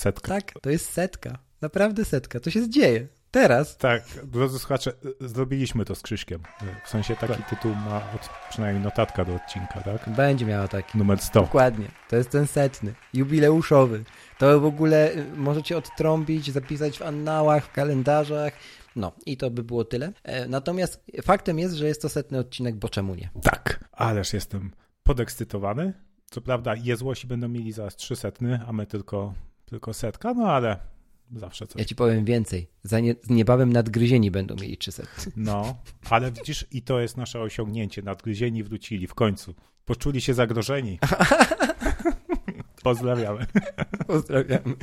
Setka. Tak, to jest setka. Naprawdę setka. To się dzieje. Teraz. Tak, drodzy słuchacze, zrobiliśmy to z Krzyśkiem. W sensie taki tytuł ma od, przynajmniej notatka do odcinka, tak? Będzie miała taki. Numer 100. Dokładnie. To jest ten setny. Jubileuszowy. To w ogóle y, możecie odtrąbić, zapisać w annałach, w kalendarzach. No i to by było tyle. E, Natomiast faktem jest, że jest to setny odcinek, bo czemu nie? Tak, ależ jestem podekscytowany. Co prawda jezłosi będą mieli zaraz trzysetny, a my tylko, tylko setka, no ale zawsze coś. Ja ci powiem więcej. Za nie, niebawem nadgryzieni będą mieli 300. No, ale widzisz, i to jest nasze osiągnięcie. Nadgryzieni wrócili w końcu. Poczuli się zagrożeni. Pozdrawiamy. Pozdrawiamy.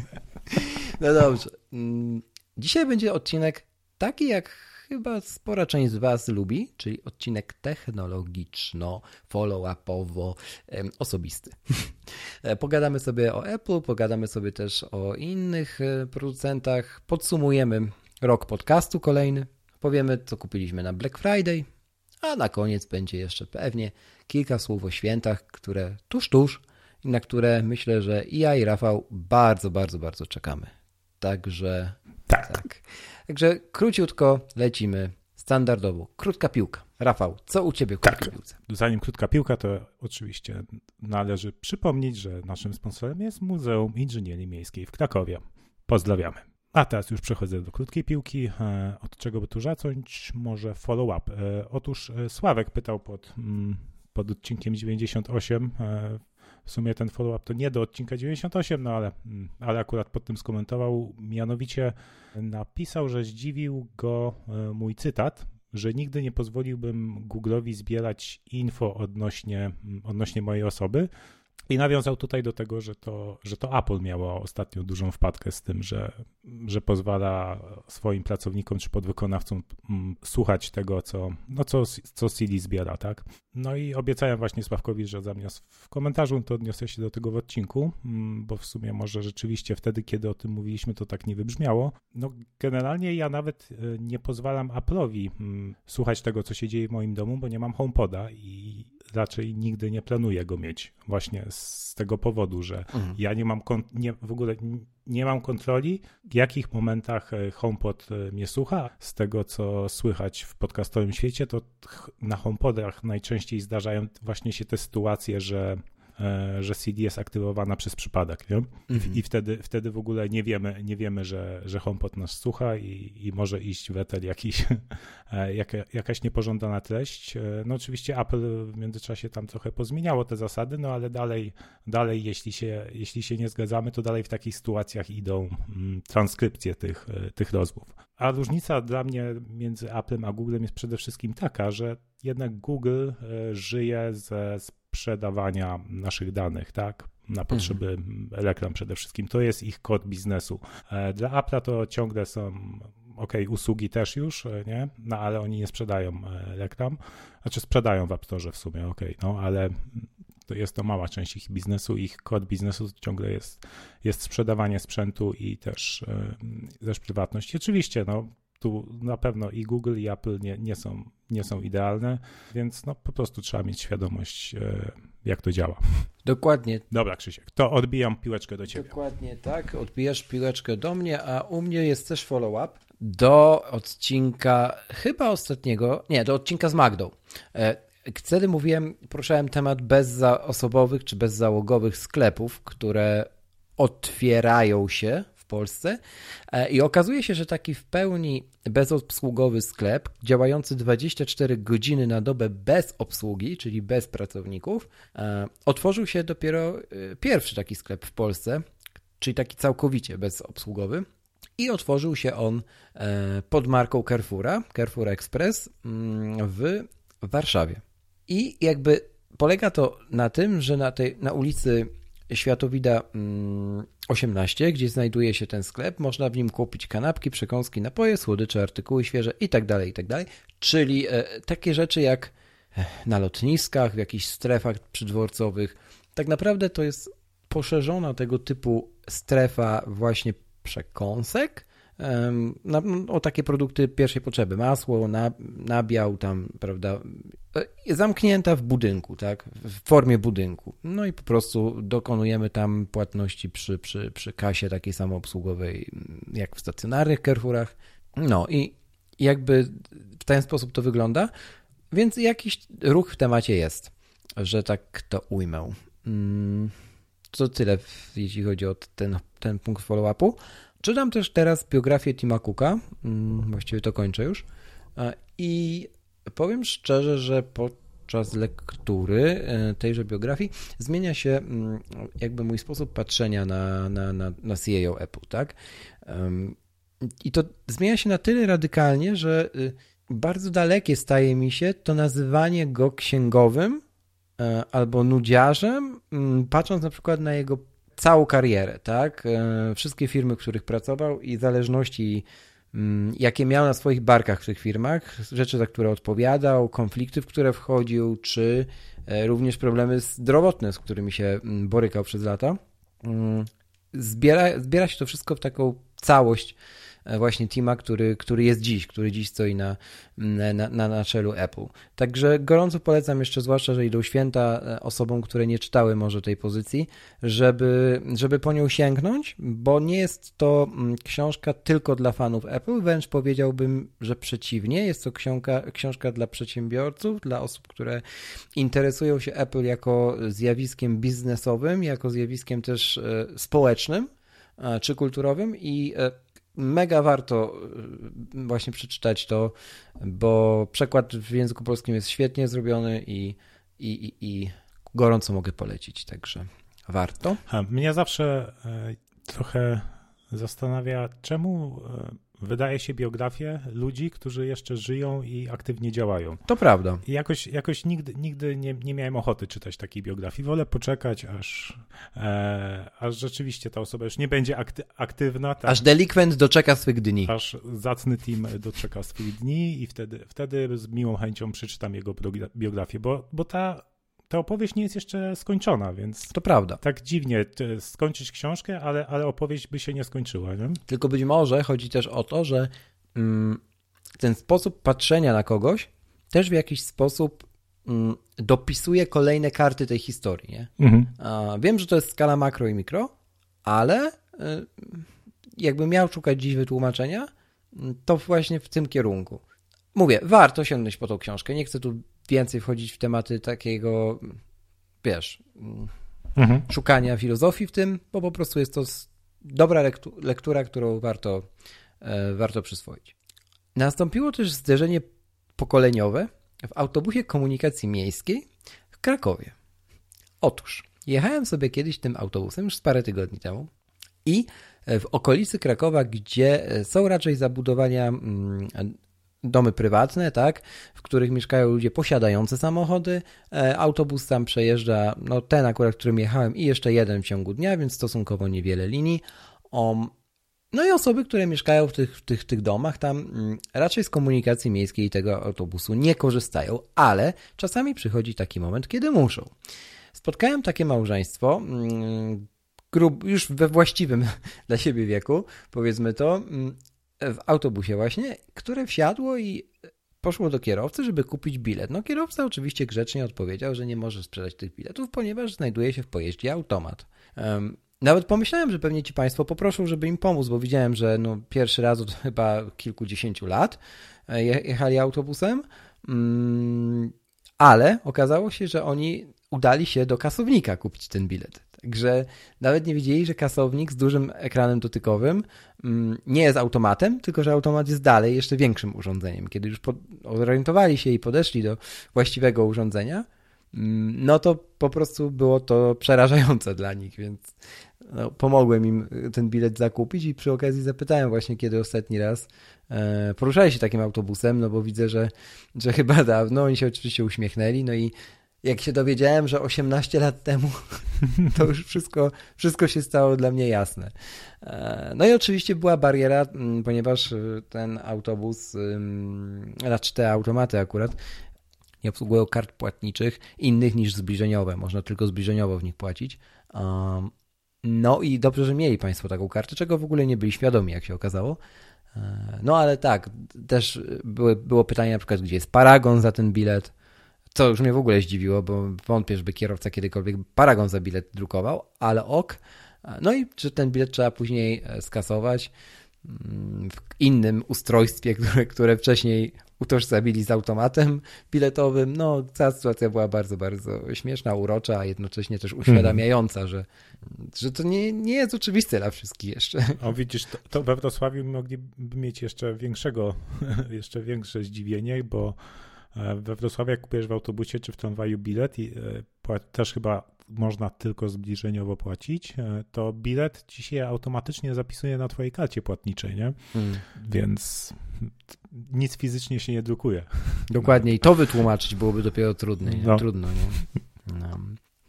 No dobrze. Mm, Dzisiaj będzie odcinek taki, jak chyba spora część z Was lubi, czyli odcinek technologiczno, follow-upowo, em, osobisty. E, Pogadamy sobie o Apple, pogadamy sobie też o innych e, producentach, podsumujemy rok podcastu kolejny, powiemy, co kupiliśmy na Black Friday, a na koniec będzie jeszcze pewnie kilka słów o świętach, które tuż, tuż i na które myślę, że i ja i Rafał bardzo, bardzo, bardzo czekamy. Także Tak. tak. Także króciutko lecimy standardowo. Krótka piłka. Rafał, co u ciebie w krótkiej Tak. piłce? Zanim krótka piłka, to oczywiście należy przypomnieć, że naszym sponsorem jest Muzeum Inżynierii Miejskiej w Krakowie. Pozdrawiamy. A teraz już przechodzę do krótkiej piłki. E, Od czego by tu zacząć? Może follow-up. E, Otóż e, Sławek pytał pod, mm, pod odcinkiem 98. W sumie ten follow-up to nie do odcinka 98, no ale, mm, ale akurat pod tym skomentował. Mianowicie napisał, że zdziwił go e, mój cytat, że nigdy nie pozwoliłbym Google'owi zbierać info odnośnie, odnośnie mojej osoby. I nawiązał tutaj do tego, że to, że to Apple miało ostatnio dużą wpadkę z tym, że, że pozwala swoim pracownikom czy podwykonawcom mm, słuchać tego, co, no co, co Siri zbiera, tak? No i obiecałem właśnie Sławkowi, że zamiast w komentarzu, to odniosę się do tego w odcinku, mm, bo w sumie może rzeczywiście wtedy, kiedy o tym mówiliśmy, to tak nie wybrzmiało. No generalnie ja nawet e, nie pozwalam Apple'owi mm, słuchać tego, co się dzieje w moim domu, bo nie mam HomePoda i raczej nigdy nie planuję go mieć właśnie z tego powodu, że ja nie mam kon- nie, w ogóle nie mam kontroli, w jakich momentach e, HomePod e, mnie słucha. Z tego, co słychać w podcastowym świecie, to na HomePodach najczęściej zdarzają właśnie się te sytuacje, że że CD jest aktywowana przez przypadek, nie? Mhm. I wtedy, wtedy w ogóle nie wiemy, nie wiemy że, że HomePod nas słucha i, i może iść w eter jakiś, e, jaka, jakaś niepożądana treść. E, No oczywiście Apple w międzyczasie tam trochę pozmieniało te zasady, no ale dalej, dalej jeśli, się, jeśli się nie zgadzamy, to dalej w takich sytuacjach idą mm, transkrypcje tych, e, tych rozmów. A różnica dla mnie między Applem a Googlem jest przede wszystkim taka, że jednak Google e, żyje ze sprzedawania naszych danych, tak? Na potrzeby reklam przede wszystkim. To jest ich kod biznesu. E, Dla Apple'a to ciągle są, ok, usługi też już, e, nie? No ale oni nie sprzedają reklam. Znaczy sprzedają w App Store w sumie, ok, no ale to jest to mała część ich biznesu. Ich kod biznesu ciągle jest, jest sprzedawanie sprzętu i też, e, też prywatność. I Oczywiście, no tu na pewno i Google i Apple nie, nie, są, nie są idealne, więc no po prostu trzeba mieć świadomość, e, jak to działa. Dokładnie, Dobra, Krzysiek, to odbijam piłeczkę do ciebie. dokładnie tak. Odbijasz piłeczkę do mnie, a u mnie jest też follow-up do odcinka chyba ostatniego, nie, do odcinka z Magdą. Wtedy mówiłem, poruszałem temat bezosobowych czy bezzałogowych sklepów, które otwierają się w Polsce E, i okazuje się, że taki w pełni bezobsługowy sklep, działający 24 godziny na dobę bez obsługi, czyli bez pracowników, e, otworzył się dopiero e, pierwszy taki sklep w Polsce, czyli taki całkowicie bezobsługowy. i otworzył się on pod marką Carrefoura, Carrefour Express mm, w Warszawie. I jakby polega to na tym, że na, tej, na ulicy Światowida 18, mm, gdzie znajduje się ten sklep, można w nim kupić kanapki, przekąski, napoje, słodycze, artykuły świeże itd., tak itd. Tak Czyli e, takie rzeczy jak e, na lotniskach, w jakichś strefach przydworcowych. Tak naprawdę to jest poszerzona tego typu strefa właśnie przekąsek, na, o takie produkty pierwszej potrzeby. Masło, na, nabiał tam, prawda, e, zamknięta w budynku, tak, w formie budynku. No i po prostu dokonujemy tam płatności przy, przy, przy kasie takiej samoobsługowej, jak w stacjonarnych Carrefourach. No i jakby w ten sposób to wygląda, więc jakiś ruch w temacie jest, że tak to ujmę. Mm, to tyle, jeśli chodzi o ten, ten punkt follow-upu. Czytam też teraz biografię Tima Cooka, mm, właściwie to kończę już, i powiem szczerze, że podczas lektury e, tejże biografii zmienia się mm, jakby mój sposób patrzenia na, na, na, na CEO Apple, tak? I to zmienia się na tyle radykalnie, że y, bardzo dalekie staje mi się to nazywanie go księgowym e, albo nudziarzem, mm, patrząc na przykład na jego całą karierę, tak? E, wszystkie firmy, w których pracował i zależności, mm, jakie miał na swoich barkach w tych firmach, rzeczy, za które odpowiadał, konflikty, w które wchodził, czy e, również problemy zdrowotne, z którymi się mm, borykał przez lata. Mm, zbiera, zbiera się to wszystko w taką całość właśnie Tima, który, który jest dziś, który dziś stoi na, na, na, na czelu Apple. Także gorąco polecam jeszcze, zwłaszcza, że idą święta e, osobom, które nie czytały może tej pozycji, żeby, żeby po nią sięgnąć, bo nie jest to książka tylko dla fanów Apple, wręcz powiedziałbym, że przeciwnie, jest to książka, książka dla przedsiębiorców, dla osób, które interesują się Apple jako zjawiskiem biznesowym, jako zjawiskiem też e, społecznym czy kulturowym i mega warto y, właśnie przeczytać to, bo przekład w języku polskim jest świetnie zrobiony i, i, i, i gorąco mogę polecić, także warto. Mnie zawsze e, trochę zastanawia, czemu e, wydaje się biografię ludzi, którzy jeszcze żyją i aktywnie działają. To prawda. I jakoś, jakoś nigdy, nigdy nie, nie miałem ochoty czytać takiej biografii. Wolę poczekać, aż, e, aż rzeczywiście ta osoba już nie będzie akty, aktywna. Tak, aż delikwent doczeka swych dni. Aż zacny team doczeka swych dni i wtedy, wtedy z miłą chęcią przeczytam jego biografię, bo, bo ta ta opowieść nie jest jeszcze skończona, więc. To prawda. Tak dziwnie skończyć książkę, ale, ale opowieść by się nie skończyła. Nie? Tylko być może chodzi też o to, że mm, ten sposób patrzenia na kogoś też w jakiś sposób mm, dopisuje kolejne karty tej historii. Nie? Mhm. A, wiem, że to jest skala makro i mikro, ale y, jakbym miał szukać dziś wytłumaczenia, to właśnie w tym kierunku. Mówię, warto sięgnąć po tą książkę. Nie chcę tu więcej wchodzić w tematy takiego, wiesz, mhm. szukania filozofii w tym, bo po prostu jest to dobra lektura, którą warto, e, warto przyswoić. Nastąpiło też zderzenie pokoleniowe w autobusie komunikacji miejskiej w Krakowie. Otóż jechałem sobie kiedyś tym autobusem już z parę tygodni temu i w okolicy Krakowa, gdzie są raczej zabudowania mm, domy prywatne, tak, w których mieszkają ludzie posiadający samochody. E, autobus tam przejeżdża, no ten akurat, którym jechałem i jeszcze jeden w ciągu dnia, więc stosunkowo niewiele linii. No i osoby, które mieszkają w tych, w tych, tych domach, tam mm, raczej z komunikacji miejskiej i tego autobusu nie korzystają, ale czasami przychodzi taki moment, kiedy muszą. Spotkałem takie małżeństwo, mm, grub, już we właściwym dla siebie wieku, powiedzmy to, mm, w autobusie właśnie, które wsiadło i poszło do kierowcy, żeby kupić bilet. No kierowca oczywiście grzecznie odpowiedział, że nie może sprzedać tych biletów, ponieważ znajduje się w pojeździe automat. Um, nawet pomyślałem, że pewnie ci Państwo poproszą, żeby im pomóc, bo widziałem, że no, pierwszy raz od chyba kilkudziesięciu lat e, jechali autobusem, um, ale okazało się, że oni udali się do kasownika kupić ten bilet. Także nawet nie wiedzieli, że kasownik z dużym ekranem dotykowym mm, nie jest automatem, tylko że automat jest dalej jeszcze większym urządzeniem. Kiedy już zorientowali się i podeszli do właściwego urządzenia, mm, no to po prostu było to przerażające dla nich, więc no, pomogłem im ten bilet zakupić i przy okazji zapytałem właśnie, kiedy ostatni raz e, poruszali się takim autobusem, no bo widzę, że, że chyba dawno. Oni się oczywiście uśmiechnęli, no i jak się dowiedziałem, że 18 lat temu, to już wszystko, wszystko się stało dla mnie jasne. E, no i oczywiście była bariera, ponieważ ten autobus, znaczy te automaty akurat, nie obsługują kart płatniczych innych niż zbliżeniowe. Można tylko zbliżeniowo w nich płacić. No i dobrze, że mieli Państwo taką kartę, czego w ogóle nie byli świadomi, jak się okazało. E, no ale tak, też były, było pytanie na przykład, gdzie jest paragon za ten bilet, co już mnie w ogóle zdziwiło, bo wątpię, żeby kierowca kiedykolwiek paragon za bilet drukował, ale ok. No i czy ten bilet trzeba później e, skasować mm, w innym ustrojstwie, które, które wcześniej utożsamili z automatem biletowym. No, cała sytuacja była bardzo, bardzo śmieszna, urocza, a jednocześnie też uświadamiająca, że, że to nie, nie jest oczywiste dla wszystkich jeszcze. O widzisz, to, to we Wrocławiu mogliby mieć jeszcze większego, jeszcze większe zdziwienie, bo we Wrocławiu jak kupujesz w autobusie czy w tramwaju bilet i e, też chyba można tylko zbliżeniowo płacić, e, to bilet ci się automatycznie zapisuje na twojej karcie płatniczej, nie? Hmm. Więc nic fizycznie się nie drukuje. Dokładnie i to wytłumaczyć byłoby dopiero trudne, nie? No. trudno. Nie? No.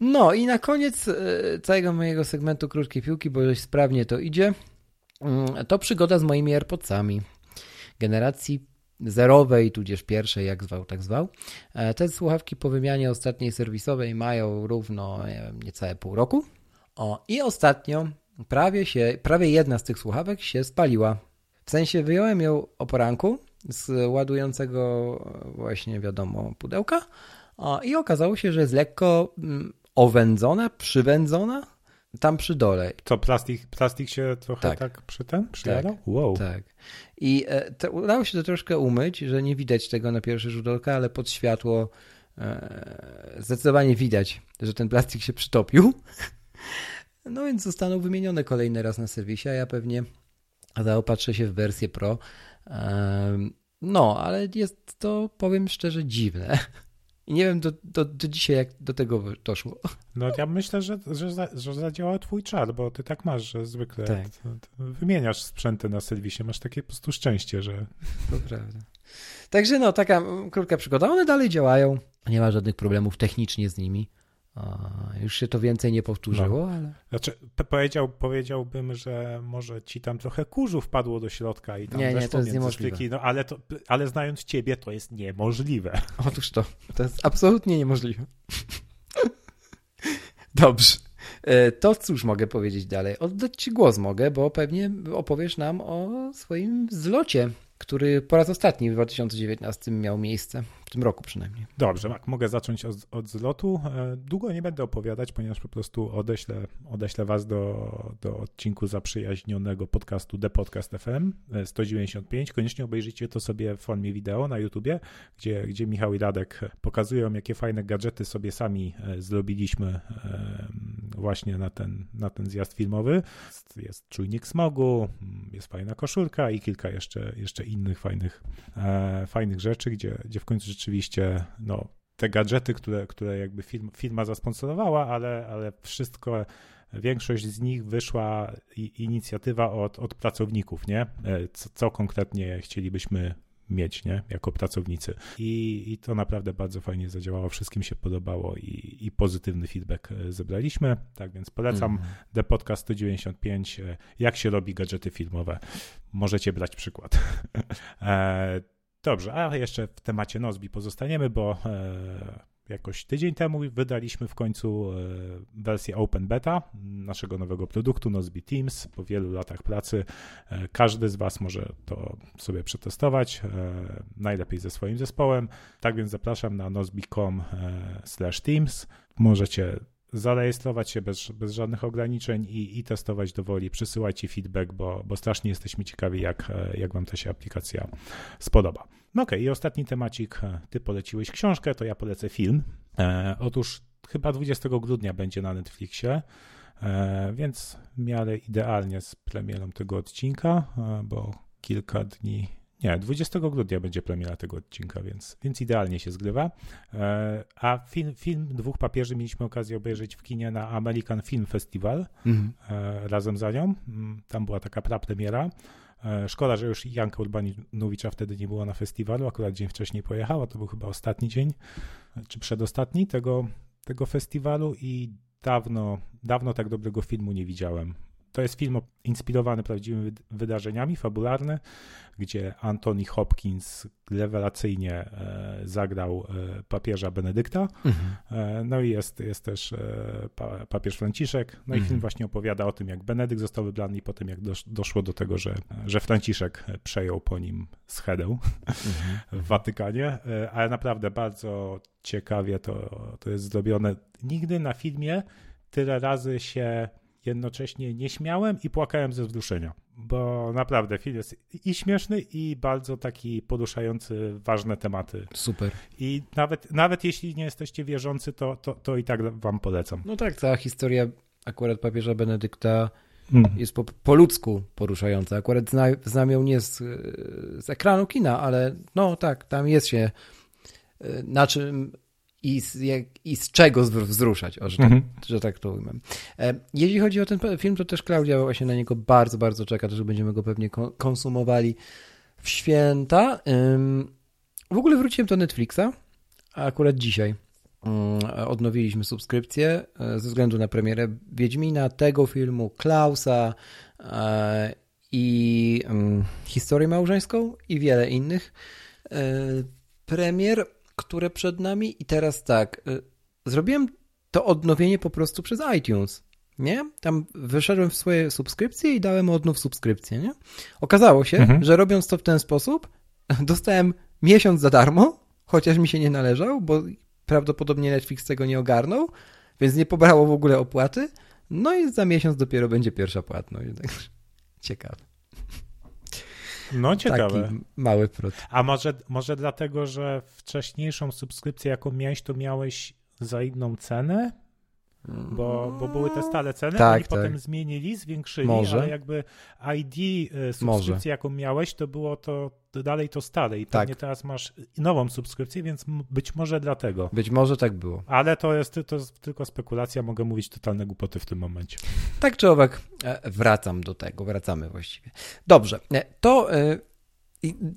no. i na koniec e, całego mojego segmentu krótkiej piłki, bo dość sprawnie to idzie, mm, to przygoda z moimi AirPodsami generacji zerowej, tudzież pierwszej, jak zwał, tak zwał. E, te słuchawki po wymianie ostatniej serwisowej mają równo nie wiem, niecałe pół roku. O, I ostatnio prawie się, prawie jedna z tych słuchawek się spaliła. W sensie wyjąłem ją o poranku z ładującego właśnie wiadomo pudełka o, i okazało się, że jest lekko mm, owędzona, przywędzona tam przy dole. To plastik, plastik się trochę tak, tak przy ten przyjadał? Tak, wow. tak. I e, udało się to troszkę umyć, że nie widać tego na pierwszy rzut oka, ale pod światło e, zdecydowanie widać, że ten plastik się przytopił. No więc zostaną wymienione kolejny raz na serwisie, a ja pewnie zaopatrzę się w wersję Pro. E, no, ale jest to, powiem szczerze, dziwne. I nie wiem do, do, do dzisiaj, jak do tego doszło. No ja myślę, że, że, że zadziała twój czar, bo ty tak masz, że zwykle tak. wymieniasz sprzęty na serwisie, masz takie po prostu szczęście, że... To prawda. Także no, taka krótka przygoda. One dalej działają. Nie ma żadnych problemów technicznie z nimi. Już się to więcej nie powtórzyło, no. ale... Znaczy, powiedział, powiedziałbym, że może ci tam trochę kurzu wpadło do środka i tam nie, nie, to jest niemożliwe. Styki, no ale, to, ale znając ciebie, to jest niemożliwe. Otóż to, to jest absolutnie niemożliwe. Dobrze. E, to cóż mogę powiedzieć dalej? Oddać ci głos mogę, bo pewnie opowiesz nam o swoim zlocie który po raz ostatni w 2019 miał miejsce, w tym roku przynajmniej. Dobrze, Mak, mogę zacząć od, od zlotu. E, długo nie będę opowiadać, ponieważ po prostu odeślę, odeślę Was do, do odcinku zaprzyjaźnionego podcastu The Podcast FM 195. Koniecznie obejrzyjcie to sobie w formie wideo na YouTubie, gdzie, gdzie Michał i Radek pokazują, jakie fajne gadżety sobie sami e, zrobiliśmy e, właśnie na ten, na ten zjazd filmowy. Jest czujnik smogu, jest fajna koszulka i kilka jeszcze, jeszcze innych fajnych, e, fajnych rzeczy, gdzie, gdzie w końcu rzeczywiście no, te gadżety, które, które jakby film, firma zasponsorowała, ale, ale wszystko, większość z nich wyszła i, inicjatywa od, od pracowników, nie? E, co, co konkretnie chcielibyśmy mieć, nie? Jako pracownicy. I, I to naprawdę bardzo fajnie zadziałało, wszystkim się podobało i, i pozytywny feedback e, zebraliśmy. Tak więc polecam mm. The Podcast 195, e, jak się robi gadżety filmowe. Możecie brać przykład. dobrze, a jeszcze w temacie Nozbi pozostaniemy, bo e, jakoś tydzień temu wydaliśmy w końcu e, wersję Open Beta naszego nowego produktu Nozbe Teams. Po wielu latach pracy e, każdy z Was może to sobie przetestować, najlepiej ze swoim zespołem. Tak więc zapraszam na nozbe.com/teams. Możecie zarejestrować się bez, bez żadnych ograniczeń i, i testować do woli. Przysyłajcie feedback, bo, bo strasznie jesteśmy ciekawi, jak, jak Wam ta się aplikacja spodoba. No okej, okay, i ostatni temacik. Ty poleciłeś książkę, to ja polecę film. E, otóż chyba 20 grudnia będzie na Netflixie, e, więc w miarę idealnie z premierą tego odcinka, e, bo kilka dni Nie, 20 grudnia będzie premiera tego odcinka, więc, więc idealnie się zgrywa. E, a film, film Dwóch Papieży mieliśmy okazję obejrzeć w kinie na American Film Festival mhm. e, razem za nią. Mm, tam była taka prapremiera. E, szkoda, że już Janka Urbanowicza wtedy nie było na festiwalu, akurat dzień wcześniej pojechała, to był chyba ostatni dzień, czy przedostatni tego, tego festiwalu i dawno, dawno tak dobrego filmu nie widziałem. To jest film inspirowany prawdziwymi wydarzeniami, fabularny, gdzie Anthony Hopkins rewelacyjnie e, zagrał e, papieża Benedykta. Mhm. E, no i jest, jest też papież Franciszek. No i mhm. film właśnie opowiada o tym, jak Benedykt został wybrany i potem jak doszło do tego, że, że Franciszek przejął po nim schedę mhm. w Watykanie. Ale naprawdę bardzo ciekawie to, to jest zrobione. Nigdy na filmie tyle razy się jednocześnie nie śmiałem i płakałem ze wzruszenia, bo naprawdę film jest i śmieszny, i bardzo taki poruszający ważne tematy. Super. I nawet, nawet jeśli nie jesteście wierzący, to, to, to i tak wam polecam. No tak, cała historia akurat papieża Benedykta hmm. jest po, po ludzku poruszająca. Akurat zna, znam ją nie z, z ekranu kina, ale no tak, tam jest się e, na czym i z, jak, i z czego wzruszać, o, że, tak, mhm. że tak to ujmę. E, jeśli chodzi o ten film, to też Klaudia właśnie na niego bardzo, bardzo czeka, że będziemy go pewnie konsumowali w święta. W ogóle wróciłem do Netflixa, a akurat dzisiaj mm, odnowiliśmy subskrypcję e, ze względu na premierę Wiedźmina, tego filmu, Klausa e, i historię małżeńską i wiele innych premier które przed nami i teraz tak, y, zrobiłem to odnowienie po prostu przez iTunes, nie? Tam wyszedłem w swoje subskrypcje i dałem odnów subskrypcję, nie? Okazało się, mhm. że robiąc to w ten sposób, dostałem miesiąc za darmo, chociaż mi się nie należał, bo prawdopodobnie Netflix tego nie ogarnął, więc nie pobrało w ogóle opłaty. No i za miesiąc dopiero będzie pierwsza płatność. Ciekawe. No ciekawe. Taki mały prot. A może, może dlatego, że wcześniejszą subskrypcję, jaką miałeś, to miałeś za inną cenę? Bo, bo były te stale ceny, tak, oni tak. potem zmienili, zwiększyli, Może. ale jakby ID subskrypcji, jaką miałeś, to było to dalej to stale i tak. pewnie teraz masz nową subskrypcję, więc być może dlatego. Być może tak było. Ale to jest, to jest tylko spekulacja, mogę mówić totalne głupoty w tym momencie. Tak czy owak, e, wracam do tego, wracamy właściwie. Dobrze, e, to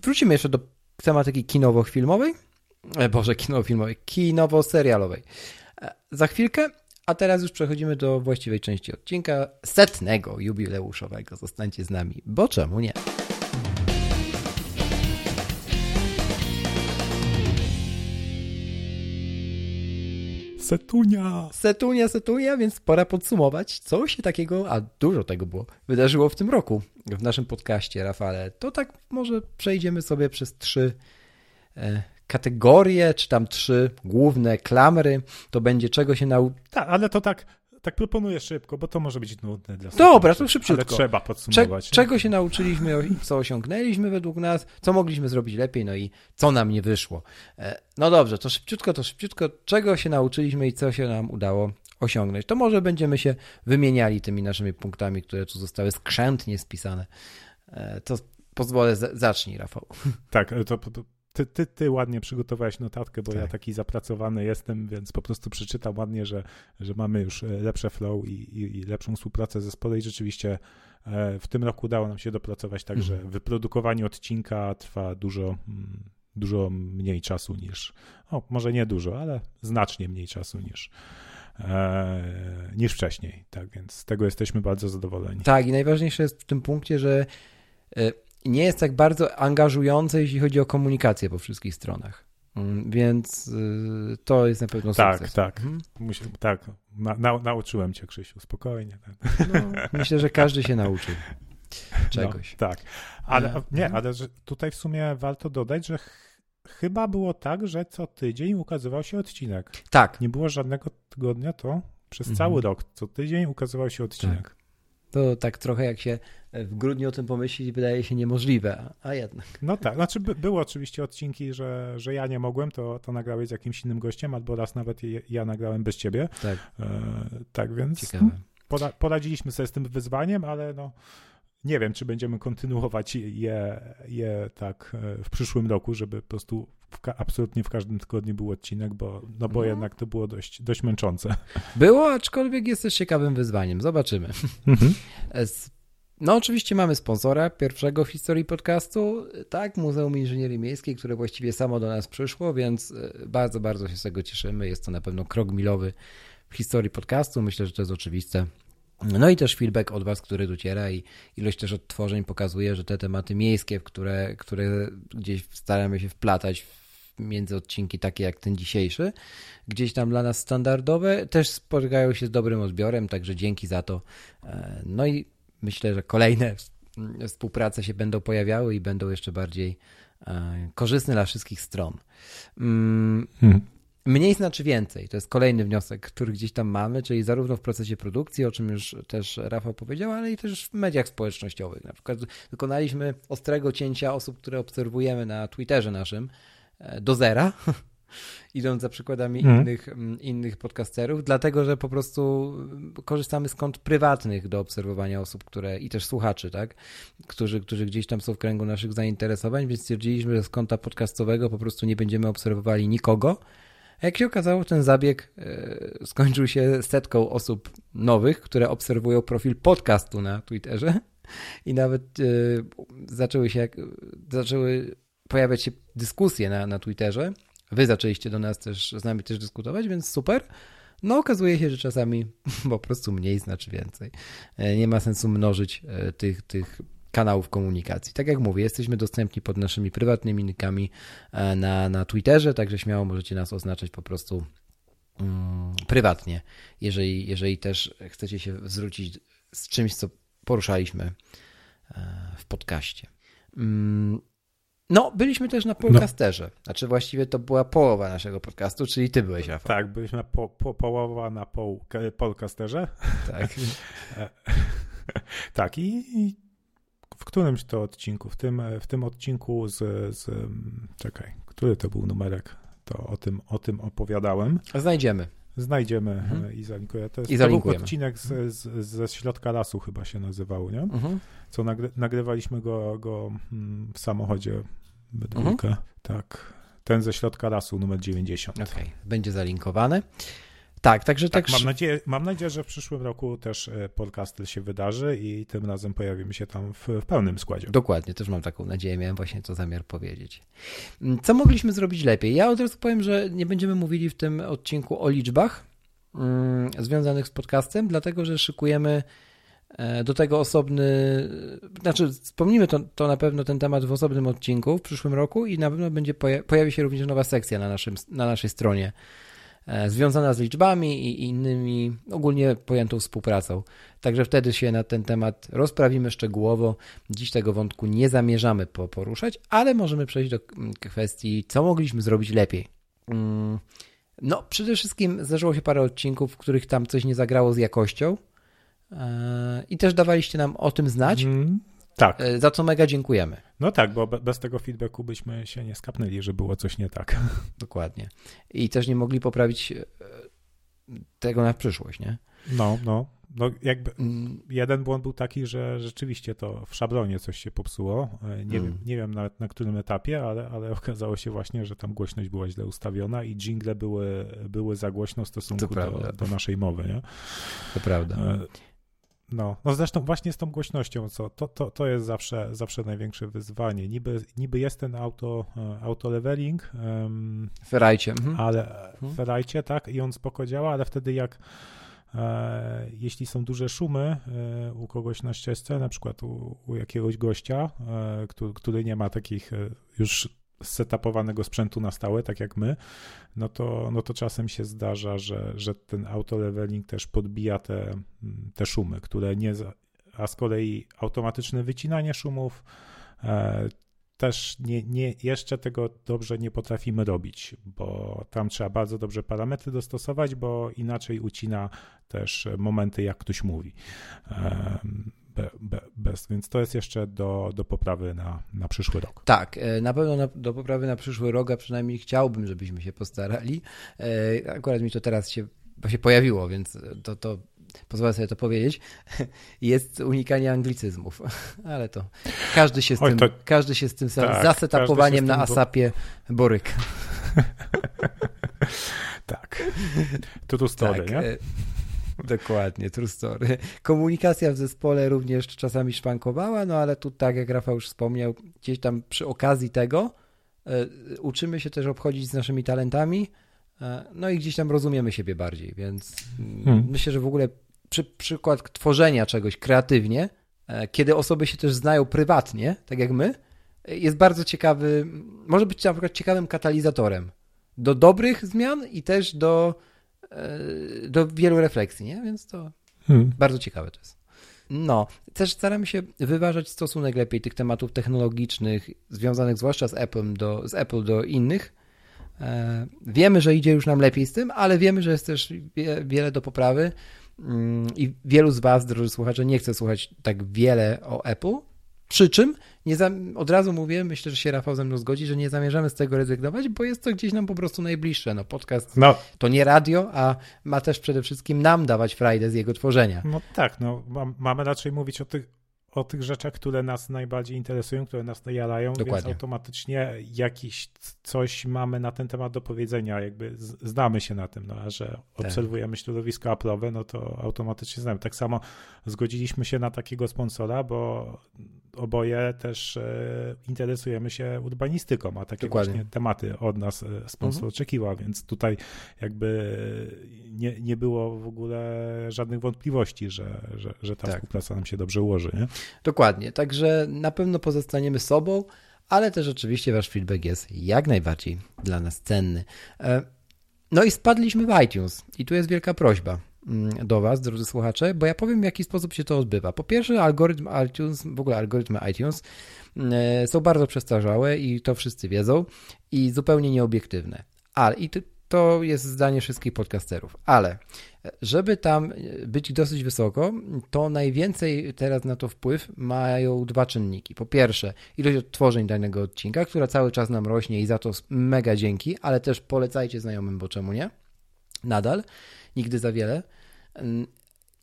wrócimy jeszcze do tematyki kinowo-filmowej, Boże, kinowo-filmowej, kinowo-serialowej. Za chwilkę a teraz już przechodzimy do właściwej części odcinka setnego jubileuszowego. Zostańcie z nami, bo czemu nie? Setunia. Setunia, setunia, więc pora podsumować, co się takiego, a dużo tego było, wydarzyło w tym roku w naszym podcaście, Rafale. To tak może przejdziemy sobie przez trzy e, kategorie, czy tam trzy główne klamry, to będzie czego się nauczyć. Tak, ale to tak, tak proponuję szybko, bo to może być nudne dla Dobra, to szybciutko. Ale trzeba podsumować. Cze czego się nauczyliśmy, co osiągnęliśmy według nas, co mogliśmy zrobić lepiej, no i co nam nie wyszło. E, no dobrze, to szybciutko, to szybciutko, czego się nauczyliśmy i co się nam udało osiągnąć. To może będziemy się wymieniali tymi naszymi punktami, które tu zostały skrzętnie spisane. E, to pozwolę, zacznij, Rafał. Tak, to, to ty, ty, ty ładnie przygotowałeś notatkę, bo tak. ja taki zapracowany jestem, więc po prostu przeczytam ładnie, że, że mamy już e, lepsze flow i, i, i lepszą współpracę zespołu i rzeczywiście e, w tym roku udało nam się dopracować tak, że mhm. wyprodukowanie odcinka trwa dużo, mm, dużo mniej czasu niż, o może nie dużo, ale znacznie mniej czasu niż, e, niż wcześniej. Tak więc z tego jesteśmy bardzo zadowoleni. Tak, i najważniejsze jest w tym punkcie, że nie jest tak bardzo angażujące, jeśli chodzi o komunikację po wszystkich stronach. Mm, więc y, to jest na pewno tak, sukces. Tak, mhm. Musi, tak. Na, na, nauczyłem cię, Krzysiu, spokojnie. No, myślę, że każdy się nauczył czegoś. No, tak, ale e, nie, mhm. ale tutaj w sumie warto dodać, że ch chyba było tak, że co tydzień ukazywał się odcinek. Tak. Nie było żadnego tygodnia, to przez mhm. cały rok co tydzień ukazywał się odcinek. Tak. To tak trochę jak się w grudniu o tym pomyśleć, wydaje się niemożliwe, a jednak. No tak, znaczy by, były oczywiście odcinki, że, że ja nie mogłem, to, to nagrałeś z jakimś innym gościem, albo raz nawet ja, ja nagrałem bez ciebie. Tak. E, tak więc Ciekawe. Poda, poradziliśmy sobie z tym wyzwaniem, ale no nie wiem, czy będziemy kontynuować je, je tak e, w przyszłym roku, żeby po prostu w absolutnie w każdym tygodniu był odcinek, bo, no bo no. jednak to było dość, dość męczące. Było, aczkolwiek jest też ciekawym wyzwaniem. Zobaczymy. Mhm. No, oczywiście mamy sponsora pierwszego w historii podcastu, tak, Muzeum Inżynierii Miejskiej, które właściwie samo do nas przyszło, więc e, bardzo, bardzo się z tego cieszymy. Jest to na pewno krok milowy w historii podcastu. Myślę, że to jest oczywiste. No i też feedback od Was, który dociera i ilość też odtworzeń pokazuje, że te tematy miejskie, które, które gdzieś staramy się wplatać między odcinki takie jak ten dzisiejszy, gdzieś tam dla nas standardowe, też spotykają się z dobrym odbiorem, także dzięki za to. E, no i myślę, że kolejne współprace się będą pojawiały i będą jeszcze bardziej e, korzystne dla wszystkich stron. Mm, hmm. Mniej znaczy więcej. To jest kolejny wniosek, który gdzieś tam mamy, czyli zarówno w procesie produkcji, o czym już też Rafał powiedział, ale i też w mediach społecznościowych. Na przykład dokonaliśmy ostrego cięcia osób, które obserwujemy na Twitterze naszym e, do zera, idąc za przykładami hmm. innych, innych podcasterów, dlatego że po prostu korzystamy z kont prywatnych do obserwowania osób, które i też słuchaczy, tak, którzy, którzy gdzieś tam są w kręgu naszych zainteresowań, więc stwierdziliśmy, że z konta podcastowego po prostu nie będziemy obserwowali nikogo jak się okazało, ten zabieg e, skończył się setką osób nowych, które obserwują profil podcastu na Twitterze i nawet e, zaczęły się, zaczęły pojawiać się dyskusje na, na Twitterze. Wy zaczęliście do nas też, z nami też dyskutować, więc super. No okazuje się, że czasami po prostu mniej znaczy więcej. E, nie ma sensu mnożyć tych, tych kanałów komunikacji. Tak jak mówię, jesteśmy dostępni pod naszymi prywatnymi nikami e, na, na Twitterze, także śmiało możecie nas oznaczać po prostu um, prywatnie, jeżeli, jeżeli też chcecie się zwrócić z czymś, co poruszaliśmy e, w podcaście. Um, no, byliśmy też na podcasterze. No. Znaczy właściwie to była połowa naszego podcastu, czyli ty byłeś, Rafał. Tak, byliśmy po, po, połowa na po, podcasterze. Tak. E, tak i w którymś to odcinku, w tym, w tym odcinku z, z czekaj, który to był numerek, to o tym, o tym opowiadałem. Znajdziemy. Znajdziemy mhm. i zalinkuję. To, jest, I to był odcinek z, z, ze środka lasu chyba się nazywał, nie? Mhm. Co nagry, nagrywaliśmy go, go mm, w samochodzie we dwójkę. Mhm. Tak. Ten ze środka lasu, numer 90. Okej, okay. będzie zalinkowany. Tak, także tak. tak mam, nadzieję, mam nadzieję, że w przyszłym roku też e, podcast się wydarzy i tym razem pojawimy się tam w, w, pełnym składzie. Dokładnie, też mam taką nadzieję, miałem właśnie to zamiar powiedzieć. Mm, co mogliśmy zrobić lepiej? Ja od razu powiem, że nie będziemy mówili w tym odcinku o liczbach mm, związanych z podcastem, dlatego że szykujemy e, do tego osobny, znaczy wspomnimy to, to na pewno ten temat w osobnym odcinku w przyszłym roku i na pewno będzie pojawi się również nowa sekcja na, naszym, na naszej stronie związana z liczbami i innymi ogólnie pojętą współpracą. Także wtedy się na ten temat rozprawimy szczegółowo. Dziś tego wątku nie zamierzamy poruszać, ale możemy przejść do kwestii, co mogliśmy zrobić lepiej. Mm, no, przede wszystkim zdarzyło się parę odcinków, w których tam coś nie zagrało z jakością. E, I też dawaliście nam o tym znać. Mm. Tak. E, za co mega dziękujemy. No tak, bo bez tego feedbacku byśmy się nie skapnęli, że było coś nie tak. Dokładnie. I też nie mogli poprawić e, tego na przyszłość, nie? No, no. No jakby mm. jeden błąd był taki, że rzeczywiście to w szablonie coś się popsuło. E, nie, mm. wiem, nie wiem nawet na którym etapie, ale, ale okazało się właśnie, że tam głośność była źle ustawiona i jingle były, były za głośno w stosunku do, do, naszej mowy, nie? To prawda. No, no zresztą właśnie z tą głośnością, co to, to, to jest zawsze, zawsze największe wyzwanie. Niby, niby jest ten auto, e, auto leveling. Um, Ferajcie. Mhm. Ale mhm. Ferajcie, tak, i on spoko działa, ale wtedy jak e, jeśli są duże szumy e, u kogoś na ścieżce, na przykład u, u jakiegoś gościa, e, który, który nie ma takich e, już setupowanego sprzętu na stałe, tak jak my, no to, no to czasem się zdarza, że, że ten auto-leveling też podbija te, te szumy, które nie, a z kolei automatyczne wycinanie szumów e, też nie, nie, jeszcze tego dobrze nie potrafimy robić, bo tam trzeba bardzo dobrze parametry dostosować, bo inaczej ucina też momenty, jak ktoś mówi. E, bez, więc to jest jeszcze do, do poprawy na, na przyszły rok. Tak, e, na pewno na, do poprawy na przyszły rok, a przynajmniej chciałbym, żebyśmy się postarali. E, akurat mi to teraz się, się pojawiło, więc to, to pozwolę sobie to powiedzieć, jest unikanie anglicyzmów. Ale to każdy się z Oj, tym, to- każdy się z tym tak, zasetapowaniem na tym bo- asapie boryka. Tak. To tu story, nie? Dokładnie, true story. Komunikacja w zespole również czasami szwankowała, no ale tu tak jak Rafał już wspomniał, gdzieś tam przy okazji tego e, uczymy się też obchodzić z naszymi talentami, e, no i gdzieś tam rozumiemy siebie bardziej, więc mm, Hmm. myślę, że w ogóle przy, przykład tworzenia czegoś kreatywnie, e, kiedy osoby się też znają prywatnie, tak jak my, jest bardzo ciekawy, może być na przykład ciekawym katalizatorem do dobrych zmian i też do, do wielu refleksji, nie? Więc to Hmm. bardzo ciekawe to jest. No, też staramy się wyważać stosunek lepiej tych tematów technologicznych, związanych zwłaszcza z Apple do, z Apple do innych. E, wiemy, że idzie już nam lepiej z tym, ale wiemy, że jest też wie, wiele do poprawy Mm, i wielu z Was, drodzy słuchacze, nie chce słuchać tak wiele o Apple. Przy czym nie za, od razu mówię, myślę, że się Rafał ze mną zgodzi, że nie zamierzamy z tego rezygnować, bo jest to gdzieś nam po prostu najbliższe. No, podcast No, to nie radio, a ma też przede wszystkim nam dawać frajdę z jego tworzenia. no tak, no, mam, mamy raczej mówić o tych, o tych rzeczach, które nas najbardziej interesują, które nas więc Dokładnie. automatycznie jakiś coś mamy na ten temat do powiedzenia, jakby znamy się na tym, no a że Tak. obserwujemy środowisko Apple'owe, no to automatycznie znamy. Tak samo zgodziliśmy się na takiego sponsora, bo oboje też e, interesujemy się urbanistyką, a takie Dokładnie. właśnie tematy od nas e, sponsor Mhm. oczekiwał, więc tutaj jakby nie, nie było w ogóle żadnych wątpliwości, że, że, że ta Tak. współpraca nam się dobrze ułoży. Nie? Dokładnie, także na pewno pozostaniemy sobą, ale też oczywiście wasz feedback jest jak najbardziej dla nas cenny. E, No i spadliśmy w iTunes i tu jest wielka prośba do was, drodzy słuchacze, bo ja powiem w jaki sposób się to odbywa. Po pierwsze algorytm iTunes, w ogóle algorytmy iTunes e, są bardzo przestarzałe i to wszyscy wiedzą i zupełnie nieobiektywne. Ale i to, to jest zdanie wszystkich podcasterów, ale żeby tam być dosyć wysoko, to najwięcej teraz na to wpływ mają dwa czynniki. Po pierwsze, ilość odtworzeń danego odcinka, która cały czas nam rośnie i za to mega dzięki, ale też polecajcie znajomym, bo czemu nie? Nadal, nigdy za wiele.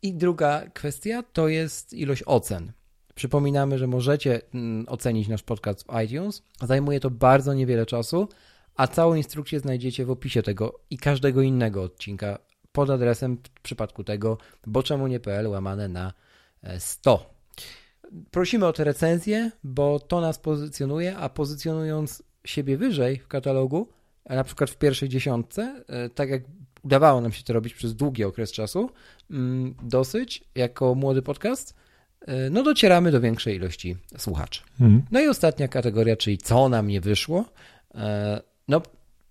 I druga kwestia to jest ilość ocen. Przypominamy, że możecie mm, ocenić nasz podcast w iTunes. Zajmuje to bardzo niewiele czasu, a całą instrukcję znajdziecie w opisie tego i każdego innego odcinka pod adresem w przypadku tego boczemunie.pl łamane na e, 100. Prosimy o te recenzje, bo to nas pozycjonuje, a pozycjonując siebie wyżej w katalogu, na przykład w pierwszej dziesiątce, e, tak jak udawało nam się to robić przez długi okres czasu, mm, dosyć, jako młody podcast, e, no docieramy do większej ilości słuchaczy. Mhm. No i ostatnia kategoria, czyli co nam nie wyszło. E, No,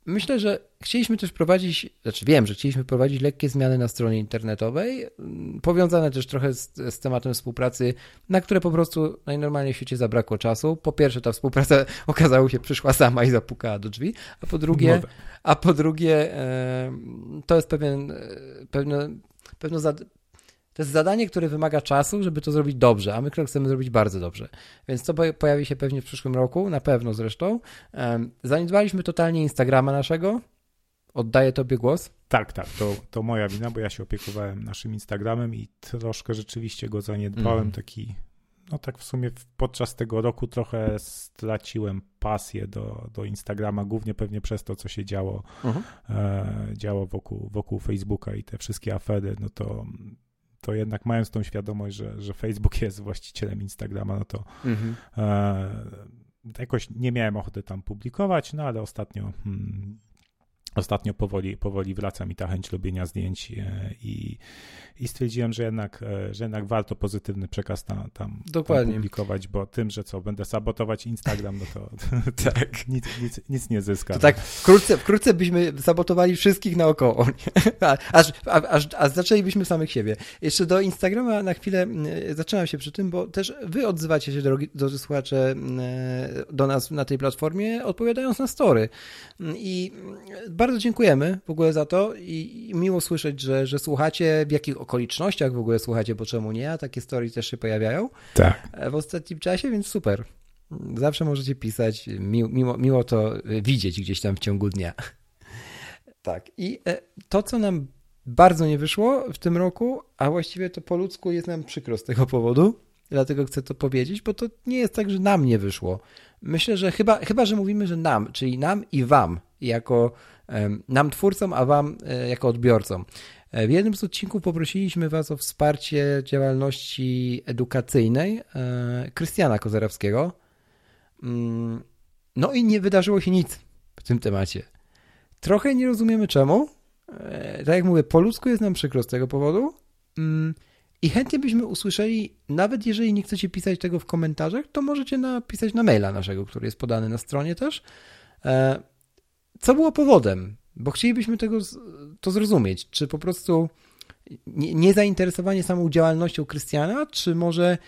myślę, że chcieliśmy też prowadzić, znaczy wiem, że chcieliśmy prowadzić lekkie zmiany na stronie internetowej, mm, powiązane też trochę z, z tematem współpracy, na które po prostu najnormalniej w świecie zabrakło czasu. Po pierwsze, ta współpraca okazało się przyszła sama i zapukała do drzwi, a po drugie, a po drugie to jest pewien, e, pewne, pewno to jest zadanie, które wymaga czasu, żeby to zrobić dobrze, a my chcemy zrobić bardzo dobrze. Więc to po- pojawi się pewnie w przyszłym roku, na pewno zresztą. Zaniedbaliśmy totalnie Instagrama naszego. Oddaję Tobie głos. Tak, tak, to, to moja wina, bo ja się opiekowałem naszym Instagramem i troszkę rzeczywiście go zaniedbałem. Mhm. Taki, no tak w sumie podczas tego roku trochę straciłem pasję do, do Instagrama, głównie pewnie przez to, co się działo, e, działo wokół, wokół Facebooka i te wszystkie afery, no to, to jednak mając tą świadomość, że, że Facebook jest właścicielem Instagrama, no to Mhm. E, jakoś nie miałem ochoty tam publikować, no ale ostatnio, hmm, ostatnio powoli, powoli wraca mi ta chęć robienia zdjęć e, i, i stwierdziłem, że jednak, e, że jednak warto pozytywny przekaz tam, tam, Dokładnie. publikować, bo tym, że co, będę sabotować Instagram, no to tak. nic, nic, nic nie zyskam. To tak wkrótce, wkrótce byśmy sabotowali wszystkich naokoło. nie? Aż, aż, a zaczęlibyśmy samych siebie. Jeszcze do Instagrama na chwilę zaczynam się przy tym, bo też wy odzywacie się, drogi, drodzy słuchacze, do nas na tej platformie, odpowiadając na story. I bardzo dziękujemy w ogóle za to i i miło słyszeć, że, że słuchacie, w jakich okolicznościach w ogóle słuchacie, bo czemu nie, a takie story też się pojawiają Tak. w ostatnim czasie, więc super. Zawsze możecie pisać, miło, miło, miło to widzieć gdzieś tam w ciągu dnia. Tak. I e, to, co nam bardzo nie wyszło w tym roku, a właściwie to po ludzku jest nam przykro z tego powodu. Dlatego chcę to powiedzieć, bo to nie jest tak, że nam nie wyszło. Myślę, że chyba, chyba że mówimy, że nam, czyli nam i wam, jako nam twórcom, a wam e, jako odbiorcom. E, w jednym z odcinków poprosiliśmy Was o wsparcie działalności edukacyjnej e, Krystiana Kozerowskiego. Mm, no i nie wydarzyło się nic w tym temacie. Trochę nie rozumiemy czemu. Tak jak mówię, po ludzku jest nam przykro z tego powodu. Mm, I chętnie byśmy usłyszeli, nawet jeżeli nie chcecie pisać tego w komentarzach, to możecie napisać na maila naszego, który jest podany na stronie też. Co było powodem? Bo chcielibyśmy tego, to zrozumieć. Czy po prostu niezainteresowanie samą działalnością Krystiana, czy może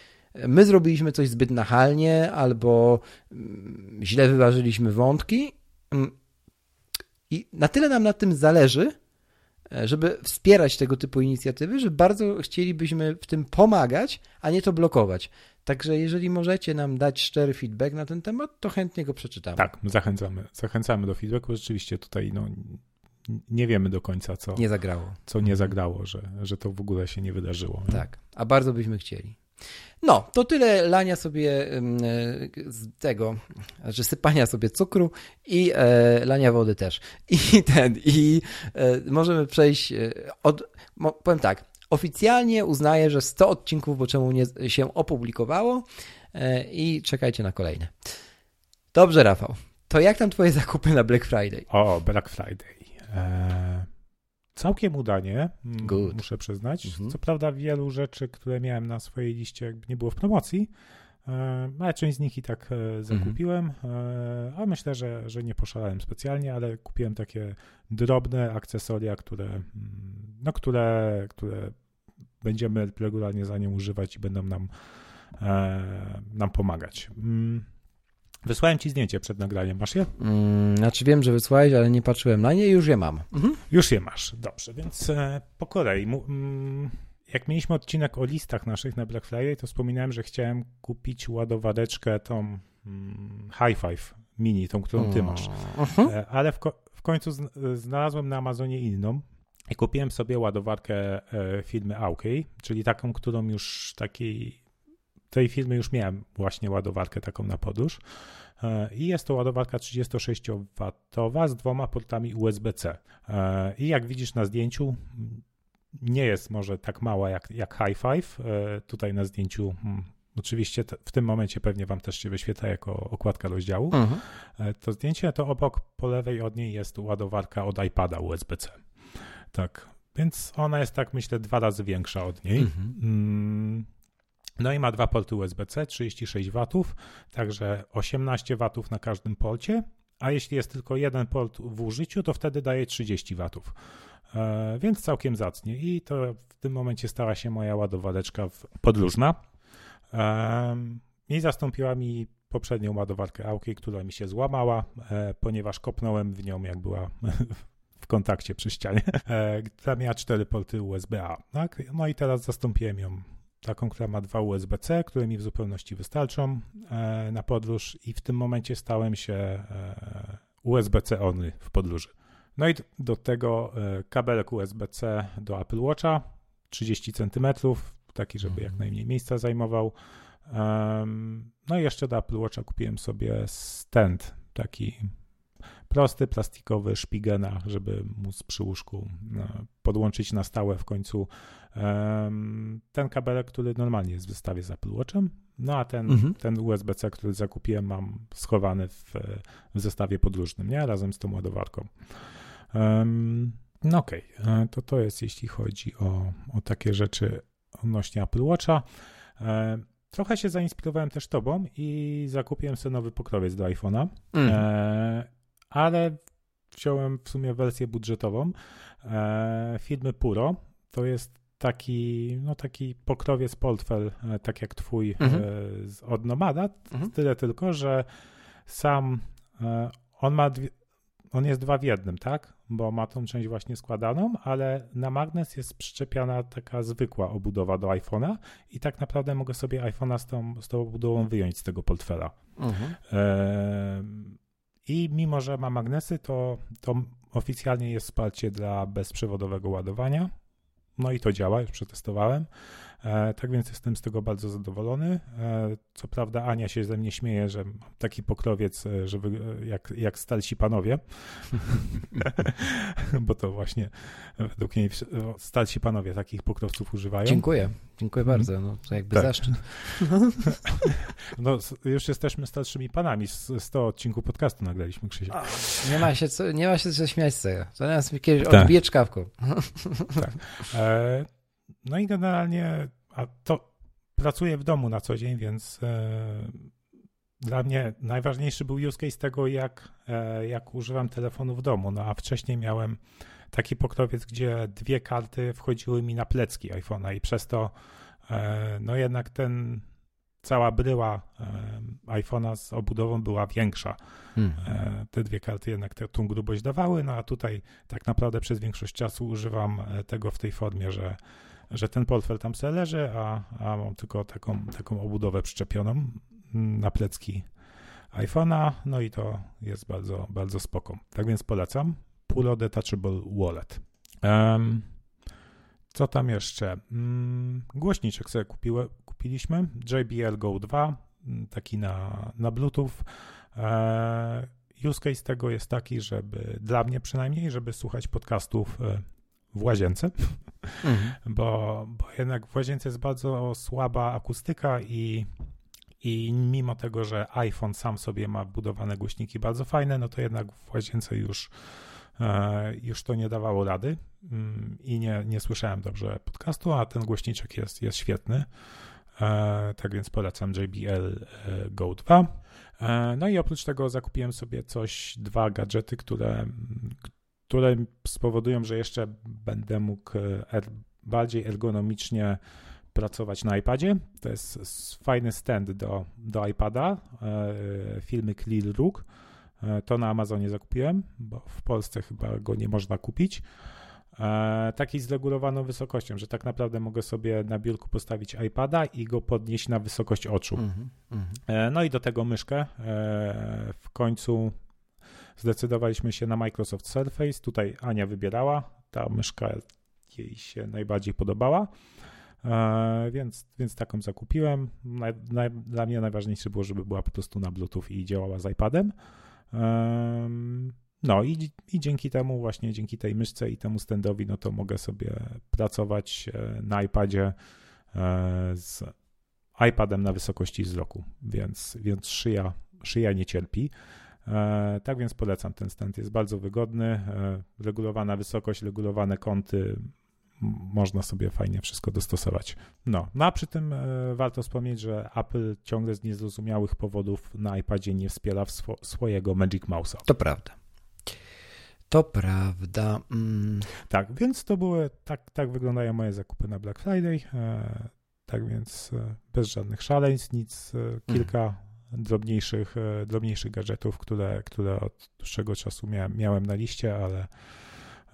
my zrobiliśmy coś zbyt nachalnie, albo mm, źle wyważyliśmy wątki. Mm, I na tyle nam na tym zależy, żeby wspierać tego typu inicjatywy, że bardzo chcielibyśmy w tym pomagać, a nie to blokować. Także jeżeli możecie nam dać szczery feedback na ten temat, to chętnie go przeczytamy. Tak, zachęcamy, zachęcamy do feedbacku. Rzeczywiście tutaj no, nie wiemy do końca, co nie zagrało, co nie zagrało że, że to w ogóle się nie wydarzyło. Nie? Tak, a bardzo byśmy chcieli. No, to tyle lania sobie z tego, znaczy sypania sobie cukru i e, lania wody też. I ten, i e, możemy przejść e, od, mo, powiem tak, oficjalnie uznaję, że 100 odcinków, bo czemu nie się opublikowało e, i czekajcie na kolejne. Dobrze, Rafał. To jak tam twoje zakupy na Black Friday? O, Black Friday. Eee, całkiem udanie, mm, Good. muszę przyznać. Mhm. Co prawda wielu rzeczy, które miałem na swojej liście nie było w promocji, e, ale część z nich i tak e, zakupiłem, e, a myślę, że, że nie poszalałem specjalnie, ale kupiłem takie drobne akcesoria, które, mm, no, które, które będziemy regularnie za nie używać i będą nam, nam pomagać. Mm. Wysłałem ci zdjęcie przed nagraniem, masz je? Mm, znaczy wiem, że wysłałeś, ale nie patrzyłem na nie i już je mam. Mhm. Już je masz, dobrze, więc po kolei. Jak mieliśmy odcinek o listach naszych na Black Friday, to wspominałem, że chciałem kupić ładowareczkę tą mm, High Five Mini, tą, którą ty masz. E, ale w, ko w końcu znalazłem na Amazonie inną, i kupiłem sobie ładowarkę e, firmy Aukey, czyli taką, którą już takiej tej firmy już miałem właśnie ładowarkę taką na podróż. E, I jest to ładowarka 36W z dwoma portami USB-C. E, I jak widzisz na zdjęciu, nie jest może tak mała jak, jak High Five. E, tutaj na zdjęciu hmm, Oczywiście w tym momencie pewnie Wam też się wyświetla jako okładka rozdziału. Mhm. To zdjęcie, to obok po lewej od niej jest ładowarka od iPada USB-C. Tak, więc ona jest tak myślę dwa razy większa od niej. Mhm. Mm, no i ma dwa porty USB-C, 36 W, także 18 W na każdym porcie, a jeśli jest tylko jeden port w użyciu, to wtedy daje 30 W. E, więc całkiem zacnie i to w tym momencie stała się moja ładowareczka podróżna. E, I zastąpiła mi poprzednią ładowarkę Auki, która mi się złamała, e, ponieważ kopnąłem w nią, jak była w kontakcie przy ścianie, która miała cztery porty USB-A. Tak? No i teraz zastąpiłem ją taką, która ma dwa USB-C, które mi w zupełności wystarczą e, na podróż i w tym momencie stałem się e, USB-C only w podróży. No i do tego e, kabelek USB-C do Apple Watcha 30 cm, taki, żeby jak mhm. najmniej miejsca zajmował. No i jeszcze do Apple Watcha kupiłem sobie stand, taki prosty, plastikowy szpigena, żeby móc przy łóżku podłączyć na stałe w końcu ten kabelek, który normalnie jest w zestawie z Apple Watchem, no a ten, mhm. ten USB-C, który zakupiłem, mam schowany w, w zestawie podróżnym, nie? Razem z tą ładowarką. No okej, okay. E, to to jest jeśli chodzi o, o takie rzeczy odnośnie Apple Watcha. E, trochę się zainspirowałem też tobą i zakupiłem sobie nowy pokrowiec do iPhone'a, mhm. e, ale wziąłem w sumie wersję budżetową e, firmy Puro. To jest taki, no taki pokrowiec portfel, e, tak jak twój mhm. e, od Nomada, mhm. tyle tylko, że sam e, on ma dwie, on jest dwa w jednym, tak? Bo ma tą część właśnie składaną, ale na magnes jest przyczepiana taka zwykła obudowa do iPhone'a i tak naprawdę mogę sobie iPhone'a z tą, z tą obudową wyjąć z tego portfela. Mhm. I mimo, że ma magnesy, to, to oficjalnie jest wsparcie dla bezprzewodowego ładowania. No i to działa, już przetestowałem. E, tak więc jestem z tego bardzo zadowolony. E, co prawda Ania się ze mnie śmieje, że mam taki pokrowiec, e, że jak, jak stalsi panowie, bo to właśnie według niej stalsi panowie takich pokrowców używają. Dziękuję, dziękuję mhm. bardzo, no to jakby tak. zaszczyt. no już jesteśmy starszymi panami, 100 odcinków podcastu nagraliśmy, Krzysiek. Nie ma się co, nie ma się co śmiać z tego, to nas kiedyś tak. odbije czkawką. tak. E no i generalnie, a to pracuję w domu na co dzień, więc e, dla mnie najważniejszy był use case tego, jak, e, jak używam telefonu w domu. No a wcześniej miałem taki pokrowiec, gdzie dwie karty wchodziły mi na plecki iPhone'a i przez to e, no jednak ten cała bryła iPhone'a z obudową była większa. Hmm. Te dwie karty jednak tę, tą grubość dawały, no a tutaj tak naprawdę przez większość czasu używam tego w tej formie, że że ten portfel tam sobie leży, a, a mam tylko taką, taką obudowę przyczepioną na plecki iPhone'a, no i to jest bardzo, bardzo spoko. Tak więc polecam. Pulo Detachable Wallet. Um, co tam jeszcze? Um, głośniczek sobie kupiły, kupiliśmy. JBL Go 2, taki na, na Bluetooth. E, use case tego jest taki, żeby dla mnie przynajmniej, żeby słuchać podcastów e, w łazience, mhm. bo, bo jednak w łazience jest bardzo słaba akustyka i, i mimo tego, że iPhone sam sobie ma budowane głośniki bardzo fajne, no to jednak w łazience już, e, już to nie dawało rady mm, i nie, nie słyszałem dobrze podcastu, a ten głośniczek jest, jest świetny. E, tak więc polecam JBL e, Go 2. No i oprócz tego zakupiłem sobie coś, dwa gadżety, które, które spowodują, że jeszcze będę mógł e, er, bardziej ergonomicznie pracować na iPadzie. To jest fajny stand do, do iPada, e, filmy Clear Rook. E, to na Amazonie zakupiłem, bo w Polsce chyba go nie można kupić. Taki z regulowaną wysokością, że tak naprawdę mogę sobie na biurku postawić iPada i go podnieść na wysokość oczu. Mm -hmm. No i do tego myszkę. W końcu zdecydowaliśmy się na Microsoft Surface. Tutaj Ania wybierała. Ta myszka jej się najbardziej podobała. E, więc, więc taką zakupiłem. Naj, naj, dla mnie najważniejsze było, żeby była po prostu na Bluetooth i działała z iPadem. E, no i, i dzięki temu, właśnie dzięki tej myszce i temu standowi, no to mogę sobie pracować e, na iPadzie z iPadem na wysokości wzroku, więc, więc szyja, szyja nie cierpi. E, tak więc polecam ten stand, jest bardzo wygodny, e, regulowana wysokość, regulowane kąty, można sobie fajnie wszystko dostosować. No, no a przy tym e, warto wspomnieć, że Apple ciągle z niezrozumiałych powodów na iPadzie nie wspiera swo swojego Magic Mouse'a. To prawda. To prawda. Mm. Tak, więc to były, tak, tak wyglądają moje zakupy na Black Friday. tak więc bez żadnych szaleństw, nic, kilka drobniejszych, e, drobniejszych gadżetów, które, które od dłuższego czasu miałem, miałem na liście, ale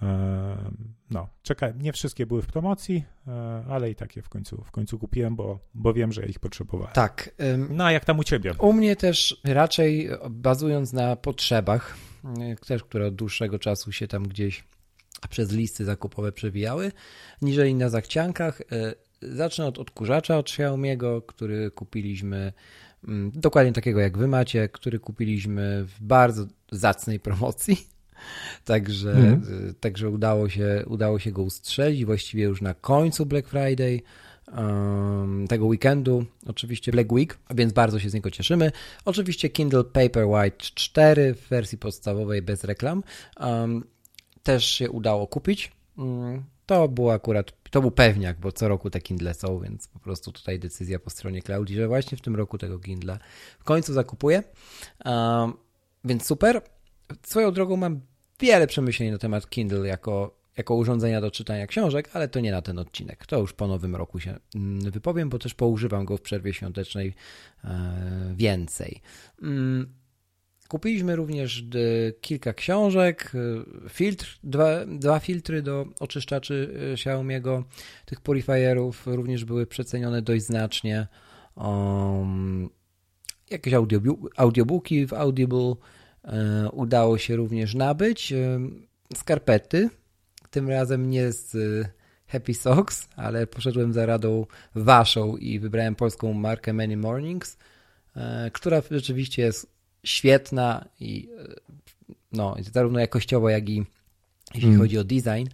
e, no, czekaj, nie wszystkie były w promocji, e, ale i takie w końcu, w końcu kupiłem, bo, bo wiem, że ich potrzebowałem. Tak. No, a jak tam u ciebie? U mnie też raczej bazując na potrzebach, też które od dłuższego czasu się tam gdzieś przez listy zakupowe przewijały, niżeli na zachciankach. Zacznę od odkurzacza od Xiaomi'ego, który kupiliśmy dokładnie takiego jak wy macie, który kupiliśmy w bardzo zacnej promocji. Także, mm. także udało, się, udało się go ustrzelić właściwie już na końcu Black Friday um, tego weekendu, oczywiście Black Week, więc bardzo się z niego cieszymy. Oczywiście Kindle Paperwhite 4 w wersji podstawowej bez reklam um, też się udało kupić. Um, to było akurat, to był pewniak, bo co roku te Kindle są, więc po prostu tutaj decyzja po stronie Klaudii, że właśnie w tym roku tego Kindle w końcu zakupuję. Um, więc super. Swoją drogą mam wiele przemyśleń na temat Kindle jako, jako urządzenia do czytania książek, ale to nie na ten odcinek. To już po nowym roku się mm, wypowiem, bo też poużywam go w przerwie świątecznej e, więcej. Kupiliśmy również e, kilka książek, e, filtr, dwa, dwa filtry do oczyszczaczy e, Xiaomi'ego. Tych purifierów również były przecenione dość znacznie. Um, jakieś audiobooki w Audible udało się również nabyć. skarpety. Tym razem nie z Happy Socks, ale poszedłem za radą waszą i wybrałem polską markę Many Mornings, która rzeczywiście jest świetna i no, zarówno jakościowo, jak i jeśli mm. chodzi o design.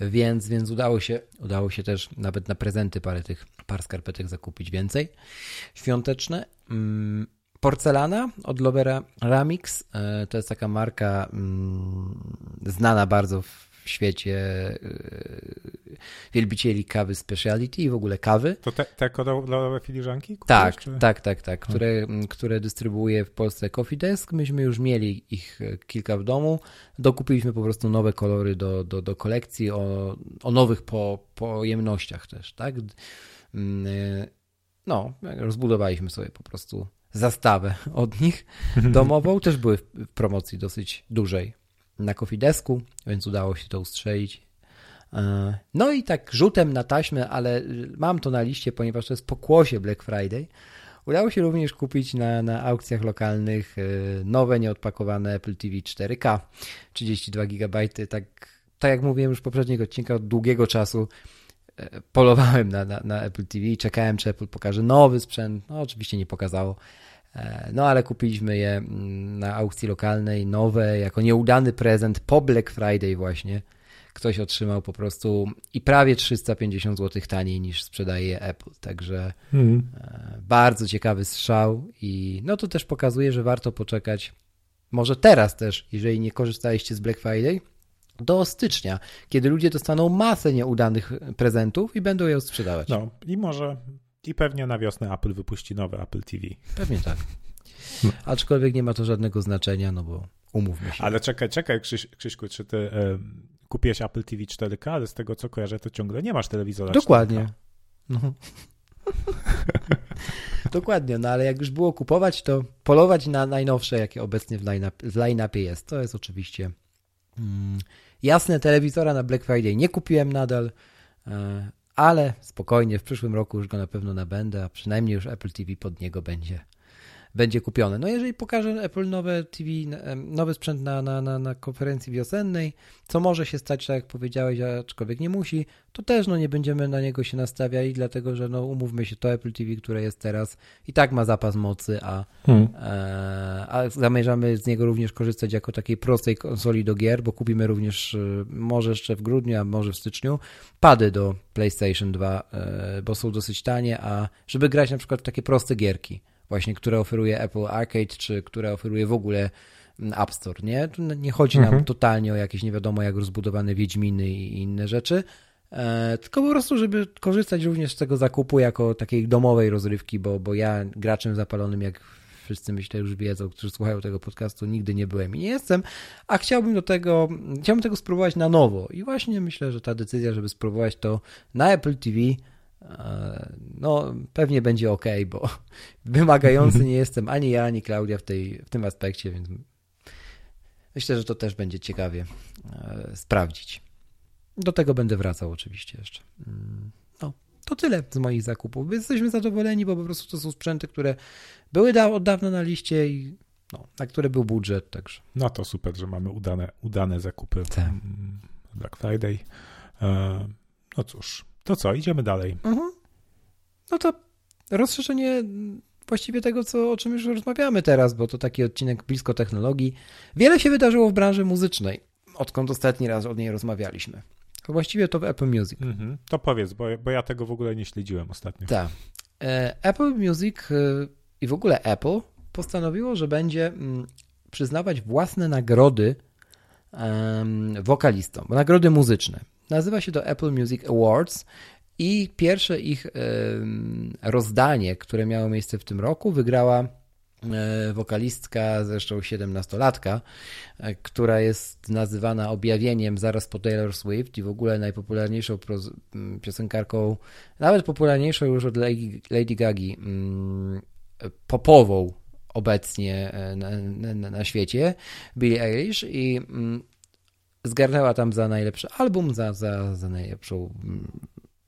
Więc, więc udało się, udało się też nawet na prezenty parę tych par skarpetek zakupić więcej. Świąteczne. Mm, porcelana od Lovera Ramix. E, to jest taka marka mm, znana bardzo w świecie yy, wielbicieli kawy speciality i w ogóle kawy. To te, te kolorowe filiżanki? tak, czy? tak, tak, tak, które, które dystrybuuje w Polsce Coffee Desk. Myśmy już mieli ich kilka w domu. Dokupiliśmy po prostu nowe kolory do, do, do kolekcji o, o nowych po, pojemnościach też, tak? Mm, no, rozbudowaliśmy sobie po prostu zastawę od nich domową. Też były w promocji dosyć dużej na kofidesku, więc udało się to ustrzelić. E, no i tak rzutem na taśmę, ale mam to na liście, ponieważ to jest pokłosie Black Friday. Udało się również kupić na, na aukcjach lokalnych e, nowe, nieodpakowane Apple TV 4K, 32 GB. Tak, tak jak mówiłem już w poprzednich odcinkach, od długiego czasu e, polowałem na, na, na Apple TV, czekałem, czy Apple pokaże nowy sprzęt. No, oczywiście nie pokazało. E, no ale kupiliśmy je mm, na aukcji lokalnej, nowe, jako nieudany prezent po Black Friday właśnie. Ktoś otrzymał po prostu i prawie 350 zł taniej niż sprzedaje Apple. Także mm. bardzo ciekawy strzał i no to też pokazuje, że warto poczekać. Może teraz też, jeżeli nie korzystaliście z Black Friday, do stycznia, kiedy ludzie dostaną masę nieudanych prezentów i będą je sprzedawać. No i może i pewnie na wiosnę Apple wypuści nowe Apple TV. Pewnie tak. No. Aczkolwiek nie ma to żadnego znaczenia, no bo umówmy się. Ale czekaj, czekaj, Krzyś, Krzyśku, czy ty y, kupiłeś Apple TV 4K, ale z tego co kojarzę, to ciągle nie masz telewizora Dokładnie. No. Dokładnie, no ale jak już było kupować, to polować na najnowsze, jakie obecnie w line-upie jest. To jest oczywiście mm, jasne. Telewizora na Black Friday nie kupiłem nadal. Ale spokojnie, w przyszłym roku już go na pewno nabędę, a przynajmniej już Apple TV pod niego będzie będzie kupione. No jeżeli pokaże Apple nowe TV, nowy sprzęt na, na, na, na konferencji wiosennej, co może się stać, tak jak powiedziałeś, aczkolwiek nie musi, to też no, nie będziemy na niego się nastawiali, dlatego że no, umówmy się, to Apple TV, które jest teraz i tak ma zapas mocy, a, hmm. e, a zamierzamy z niego również korzystać jako takiej prostej konsoli do gier, bo kupimy również e, może jeszcze w grudniu, a może w styczniu pady do PlayStation 2, e, bo są dosyć tanie, a żeby grać na przykład w takie proste gierki, właśnie, które oferuje Apple Arcade, czy które oferuje w ogóle mm, App Store, nie? Tu nie chodzi mhm. nam totalnie o jakieś nie wiadomo jak rozbudowane Wiedźminy i inne rzeczy, e, tylko po prostu, żeby korzystać również z tego zakupu jako takiej domowej rozrywki, bo, bo ja graczem zapalonym, jak wszyscy myślę już wiedzą, którzy słuchają tego podcastu, nigdy nie byłem i nie jestem, a chciałbym do tego, chciałbym tego spróbować na nowo i właśnie myślę, że ta decyzja, żeby spróbować to na Apple TV no, pewnie będzie ok, bo wymagający nie jestem ani ja, ani Klaudia w, tej, w tym aspekcie, więc myślę, że to też będzie ciekawie e, sprawdzić. Do tego będę wracał oczywiście jeszcze. Mm, no, to tyle z moich zakupów. Jesteśmy zadowoleni, bo po prostu to są sprzęty, które były da od dawna na liście i no, na które był budżet, także. No to super, że mamy udane, udane zakupy tak. Black Friday. E, no cóż, to co, idziemy dalej. Mhm. No to rozszerzenie właściwie tego, co, o czym już rozmawiamy teraz, bo to taki odcinek blisko technologii. Wiele się wydarzyło w branży muzycznej, odkąd ostatni raz o niej rozmawialiśmy. Właściwie to w Apple Music. Mhm. To powiedz, bo, bo ja tego w ogóle nie śledziłem ostatnio. Tak. E, Apple Music e, i w ogóle Apple postanowiło, że będzie mm, przyznawać własne nagrody wokalistom, nagrody muzyczne. Nazywa się to Apple Music Awards i pierwsze ich rozdanie, które miało miejsce w tym roku, wygrała e, wokalistka, zresztą 17-latka, e, która jest nazywana objawieniem zaraz po Taylor Swift i w ogóle najpopularniejszą piosenkarką, nawet popularniejszą już od Lady Gagi, popową obecnie e, na, na, na świecie, Billie Eilish i zgarnęła tam za najlepszy album, za, za, za najlepszą, mm,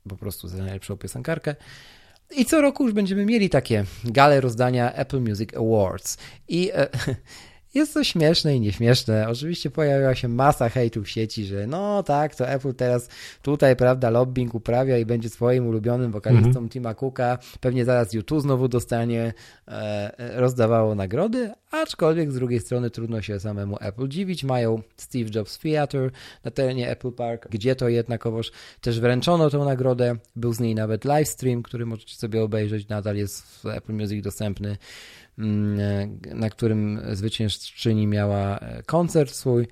po prostu za najlepszą piosenkarkę. I co roku już będziemy mieli takie gale rozdania Apple Music Awards. I e, Jest to śmieszne i nieśmieszne. Oczywiście pojawiła się masa hejtu w sieci, że no tak, to Apple teraz tutaj, prawda, lobbying uprawia i będzie swoim ulubionym wokalistą -hmm. Tima Cooka. Pewnie zaraz YouTube znowu dostanie, e, rozdawało nagrody, aczkolwiek z drugiej strony trudno się samemu Apple dziwić. Mają Steve Jobs Theater na terenie Apple Park, gdzie to jednakowoż też wręczono tę nagrodę. Był z niej nawet livestream, który możecie sobie obejrzeć, nadal jest w Apple Music dostępny. Na którym zwyciężczyni miała e, koncert swój.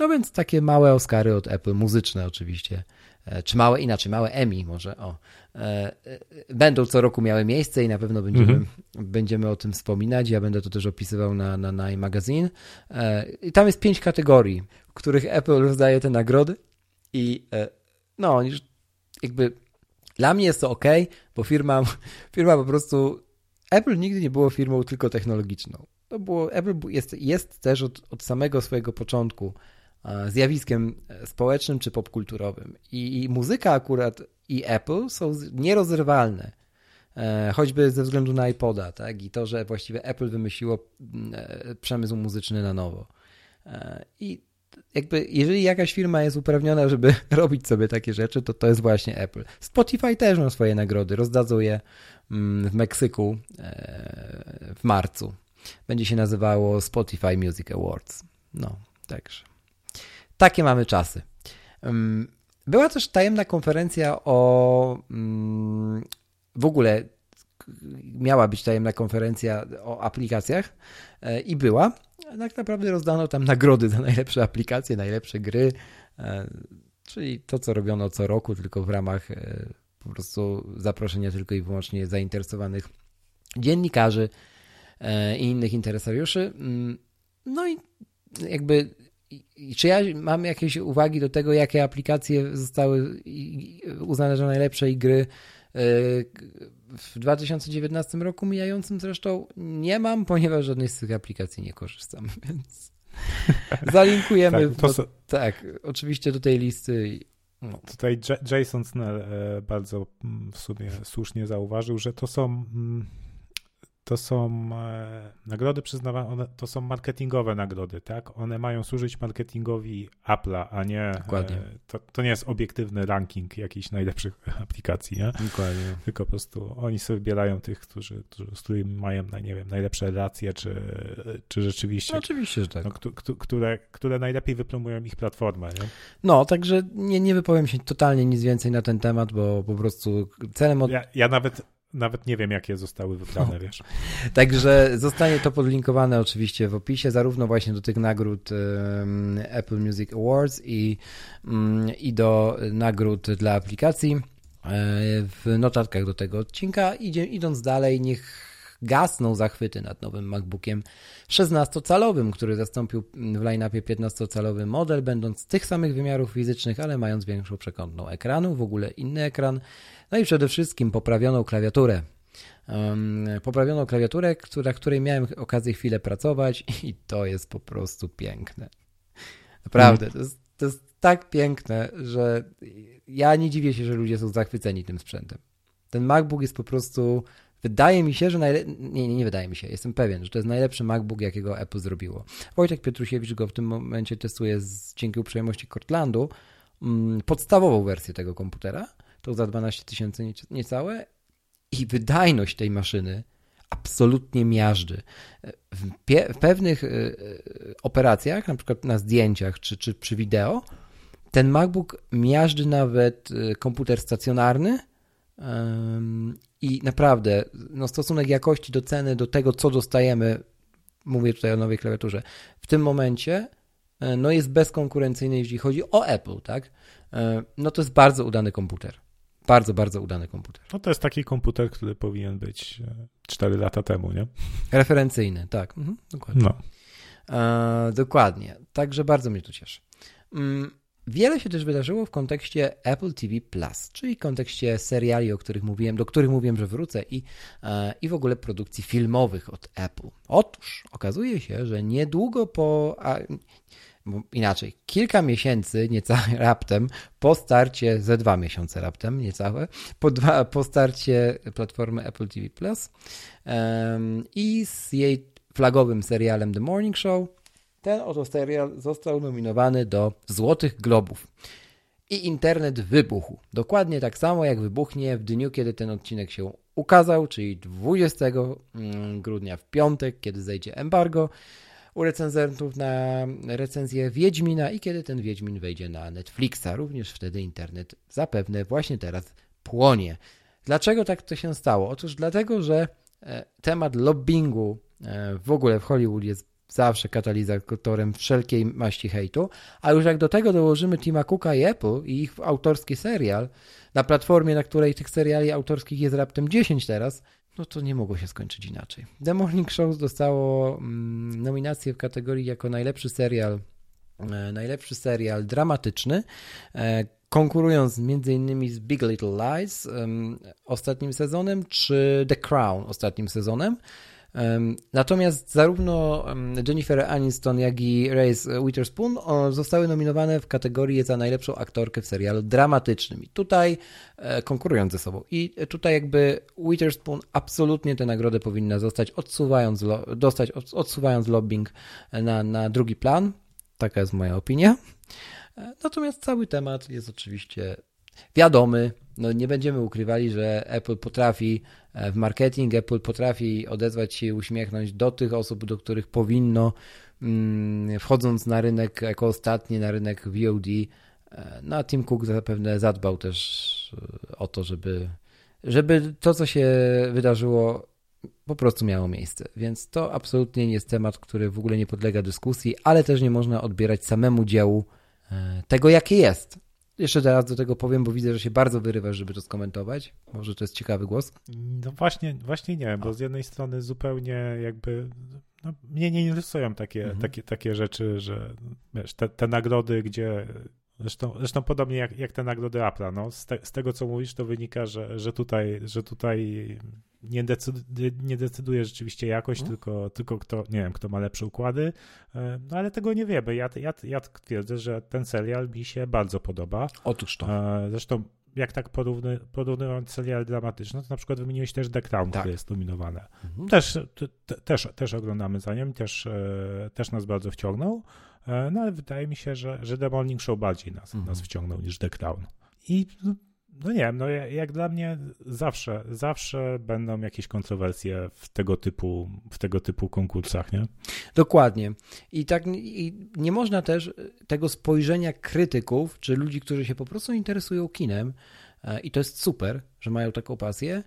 No więc takie małe Oscary od Apple, muzyczne oczywiście, e, czy małe, inaczej, małe Emmy może, o. E, będą co roku miały miejsce i na pewno będziemy, mhm. będziemy o tym wspominać. Ja będę to też opisywał na, na, na iMagazine. I tam jest pięć kategorii, w których Apple rozdaje te nagrody i no, jakby dla mnie jest to ok, bo firma, firma po prostu Apple nigdy nie było firmą tylko technologiczną. To było, Apple jest, jest też od, od samego swojego początku zjawiskiem e, społecznym czy popkulturowym. I, I, muzyka akurat i Apple są nierozerwalne. E, choćby ze względu na iPoda, tak? I to, że właściwie Apple wymyśliło e, przemysł muzyczny na nowo. I jakby, jeżeli jakaś firma jest uprawniona, żeby robić sobie takie rzeczy, to to jest właśnie Apple. Spotify też ma swoje nagrody, rozdadzą je w Meksyku e, w marcu. Będzie się nazywało Spotify Music Awards. No, także. Takie mamy czasy. Mm, była też tajemna konferencja o mm, w ogóle miała być tajemna konferencja o aplikacjach e, i była. Tak naprawdę rozdano tam nagrody za najlepsze aplikacje, najlepsze gry, e, czyli to, co robiono co roku, tylko w ramach po prostu zaproszenia tylko i wyłącznie zainteresowanych dziennikarzy i innych interesariuszy. Mm, no i jakby czy ja mam jakieś uwagi do tego, jakie aplikacje zostały uznane za najlepsze i gry w 2019 roku mijającym zresztą nie mam, ponieważ żadnej z tych aplikacji nie korzystam, więc zalinkujemy. tak, do, tak, oczywiście do tej listy. No. Tutaj Jason Snell e, bardzo mm, w sumie słusznie zauważył, że to są mm, to są e, nagrody przyznawane, to są marketingowe nagrody, tak? One mają służyć marketingowi Apple'a, a nie. E, Dokładnie. To, to nie jest obiektywny ranking jakichś najlepszych aplikacji, nie? Dokładnie. Tylko po prostu oni sobie wybierają tych, którzy, którzy z którymi mają, nie wiem, najlepsze relacje, czy, czy rzeczywiście. No, oczywiście, że tak. No, które, które najlepiej wypromują ich platformę, nie? No, także nie, nie wypowiem się totalnie nic więcej na ten temat, bo po prostu celem od... ja, ja nawet nawet nie wiem, jakie zostały wybrane, no. wiesz. Także zostanie to podlinkowane oczywiście w opisie, zarówno właśnie do tych nagród um, Apple Music Awards i, um, i do nagród dla aplikacji e, w notatkach do tego odcinka. Idzie, idąc dalej, niech gasną zachwyty nad nowym MacBookiem 16-calowym, który zastąpił w line-upie 15-calowy model, będąc tych samych wymiarów fizycznych, ale mając większą przekątną ekranu, w ogóle inny ekran no i przede wszystkim poprawioną klawiaturę. Um, poprawioną klawiaturę, na której miałem okazję chwilę pracować i to jest po prostu piękne. Naprawdę, mm. to, jest, to jest tak piękne, że ja nie dziwię się, że ludzie są zachwyceni tym sprzętem. Ten MacBook jest po prostu, wydaje mi się, że najle... nie, nie, nie wydaje mi się, jestem pewien, że to jest najlepszy MacBook, jakiego Apple zrobiło. Wojtek Pietrusiewicz go w tym momencie testuje z, dzięki uprzejmości Cortlandu, mm, podstawową wersję tego komputera to za 12 tysięcy niecałe i wydajność tej maszyny absolutnie miażdży. W, w, pewnych y, operacjach, na przykład na zdjęciach czy, czy przy wideo, ten MacBook miażdży nawet y, komputer stacjonarny i naprawdę no, stosunek jakości do ceny, do tego, co dostajemy, mówię tutaj o nowej klawiaturze, w tym momencie no, jest bezkonkurencyjny, jeśli chodzi o Apple, tak? No to jest bardzo udany komputer. Bardzo, bardzo udany komputer. No to jest taki komputer, który powinien być 4 e, lata temu, nie? Referencyjny, tak. Mhm, dokładnie. No. E, dokładnie. Także bardzo mnie to cieszy. Wiele się też wydarzyło w kontekście Apple TV Plus, czyli w kontekście seriali, o których mówiłem, do których mówiłem, że wrócę i, e, i w ogóle produkcji filmowych od Apple. Otóż okazuje się, że niedługo po, a, inaczej, kilka miesięcy, niecałe raptem, po starcie, ze dwa miesiące raptem, niecałe, po, dwa, po starcie platformy Apple TV Plus i z jej flagowym serialem The Morning Show. Ten oto serial został nominowany do Złotych Globów. I internet wybuchł. Dokładnie tak samo jak wybuchnie w dniu, kiedy ten odcinek się ukazał, czyli 20 mm, grudnia w piątek, kiedy zejdzie embargo u recenzentów na recenzję Wiedźmina i kiedy ten Wiedźmin wejdzie na Netflixa. Również wtedy internet zapewne właśnie teraz płonie. Dlaczego tak to się stało? Otóż dlatego, że e, temat lobbingu e, w ogóle w Hollywood jest zawsze katalizatorem wszelkiej maści hejtu, a już jak do tego dołożymy Tima Cooka i Apple i ich autorski serial na platformie, na której tych seriali autorskich jest raptem 10 teraz, no to nie mogło się skończyć inaczej. The Morning Show dostało mm, nominację w kategorii jako najlepszy serial, e, najlepszy serial dramatyczny, e, konkurując m.in. z Big Little Lies ostatnim sezonem, czy The Crown ostatnim sezonem. Natomiast zarówno Jennifer Aniston, jak i Reese Witherspoon zostały nominowane w kategorii za najlepszą aktorkę w serialu dramatycznym. I tutaj e, konkurując ze sobą. I tutaj jakby Witherspoon absolutnie tę nagrodę powinna zostać, odsuwając, dostać, odsuwając lobbying na, na drugi plan. Taka jest moja opinia. E, natomiast cały temat jest oczywiście wiadomy. No nie będziemy ukrywali, że Apple potrafi e, w marketing, Apple potrafi odezwać się i uśmiechnąć do tych osób, do których powinno, mm, wchodząc na rynek jako ostatni, na rynek VOD. E, no a Tim Cook zapewne zadbał też e, o to, żeby, żeby to, co się wydarzyło, po prostu miało miejsce. Więc to absolutnie nie jest temat, który w ogóle nie podlega dyskusji, ale też nie można odbierać samemu działu tego, jakie jest. Jeszcze teraz do tego powiem, bo widzę, że się bardzo wyrywasz, żeby to skomentować. Może to jest ciekawy głos. No właśnie, właśnie nie, bo z jednej strony zupełnie jakby no, mnie nie interesują takie, mhm. takie, takie rzeczy, że wiesz, te, te nagrody, gdzie Zresztą, zresztą podobnie jak, jak te nagrody Apple'a. No, z, te, z, tego, co mówisz, to wynika, że, że tutaj, że tutaj nie, decyduje, nie decyduje rzeczywiście jakość, hmm. tylko, tylko kto, nie wiem, kto ma lepsze układy, e, no ale tego nie wiemy. Ja, ja, ja twierdzę, że ten serial mi się bardzo podoba. Otóż to. E, zresztą jak tak porówny, porównując serial dramatyczny, to na przykład wymieniłeś też The Crown, tak. które jest nominowane. Mhm. Też, te, też, też oglądamy za nim, też, e, też nas bardzo wciągnął, no ale wydaje mi się, że, że The Morning Show bardziej nas, mhm. nas wciągnął niż The Crown. I no, no nie wiem, no jak dla mnie zawsze, zawsze będą jakieś kontrowersje w tego typu, w tego typu konkursach, nie? Dokładnie. I tak i nie można też tego spojrzenia krytyków, czy ludzi, którzy się po prostu interesują kinem, e, i to jest super, że mają taką pasję,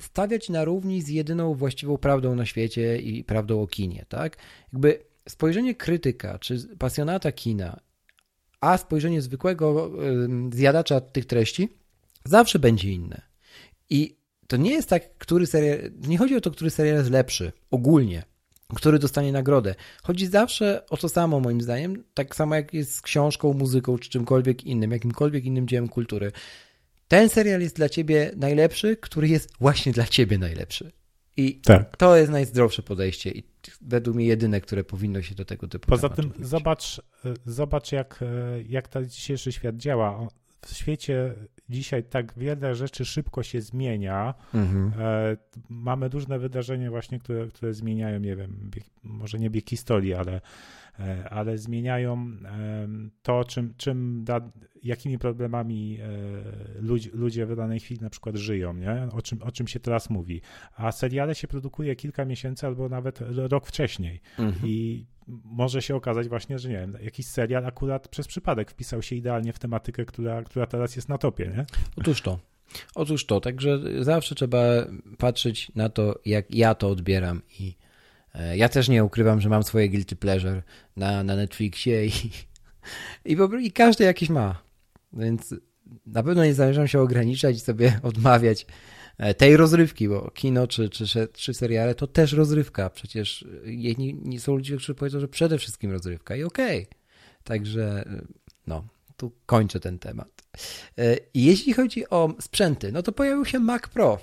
stawiać na równi z jedyną właściwą prawdą na świecie i prawdą o kinie, tak? Jakby spojrzenie krytyka, czy pasjonata kina, a spojrzenie zwykłego zjadacza tych treści Zawsze będzie inne. I to nie jest tak, który serial. Nie chodzi o to, który serial jest lepszy, ogólnie, który dostanie nagrodę. Chodzi zawsze o to samo, moim zdaniem, tak samo jak jest z książką, muzyką czy czymkolwiek innym, jakimkolwiek innym dziełem kultury. Ten serial jest dla ciebie najlepszy, który jest właśnie dla ciebie najlepszy. I tak. to jest najzdrowsze podejście i według mnie jedyne, które powinno się do tego typu Poza tym zobacz, zobacz jak, jak ten dzisiejszy świat działa. W świecie dzisiaj tak wiele rzeczy szybko się zmienia. Mhm. E, mamy różne wydarzenia właśnie, które, które zmieniają, nie wiem, bieg, może nie bieg historii, ale, e, ale zmieniają to, czym, czym da, jakimi problemami e, ludzie, ludzie w danej chwili na przykład żyją, nie? O, czym, o czym się teraz mówi. A seriale się produkuje kilka miesięcy albo nawet rok wcześniej. Mhm. I może się okazać właśnie, że nie wiem, jakiś serial akurat przez przypadek wpisał się idealnie w tematykę, która, która teraz jest na topie, nie? Otóż to. Otóż to, także zawsze trzeba patrzeć na to, jak ja to odbieram i e, ja też nie ukrywam, że mam swoje guilty pleasure na, na Netflixie i, i, i każdy jakiś ma, więc na pewno nie zamierzam się ograniczać i sobie odmawiać E, tej rozrywki, bo kino czy, czy, czy seriale to też rozrywka. Przecież jedni nie są ludzie, którzy powiedzą, że przede wszystkim rozrywka i okej. Okay. Także e, no, tu kończę ten temat. E, jeśli chodzi o sprzęty, no to pojawił się Mac Pro.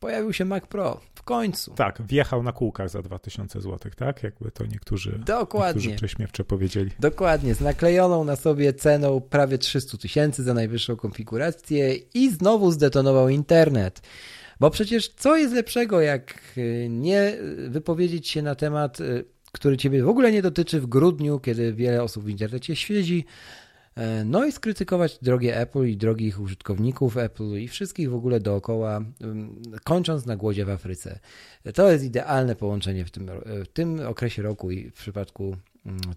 Pojawił się Mac Pro w końcu. Tak, wjechał na kółkach za 2000 zł, tak? Jakby to niektórzy, Dokładnie. niektórzy prześmiewcze powiedzieli. Dokładnie, z naklejoną na sobie ceną prawie 300 tysięcy za najwyższą konfigurację i znowu zdetonował internet. Bo przecież co jest lepszego, jak y, nie wypowiedzieć się na temat, y, który ciebie w ogóle nie dotyczy w grudniu, kiedy wiele osób w internecie świeci, e, no i skrytykować drogie Apple i drogich użytkowników Apple i wszystkich w ogóle dookoła, kończąc na głodzie w Afryce. To jest idealne połączenie w tym, w tym okresie roku i w przypadku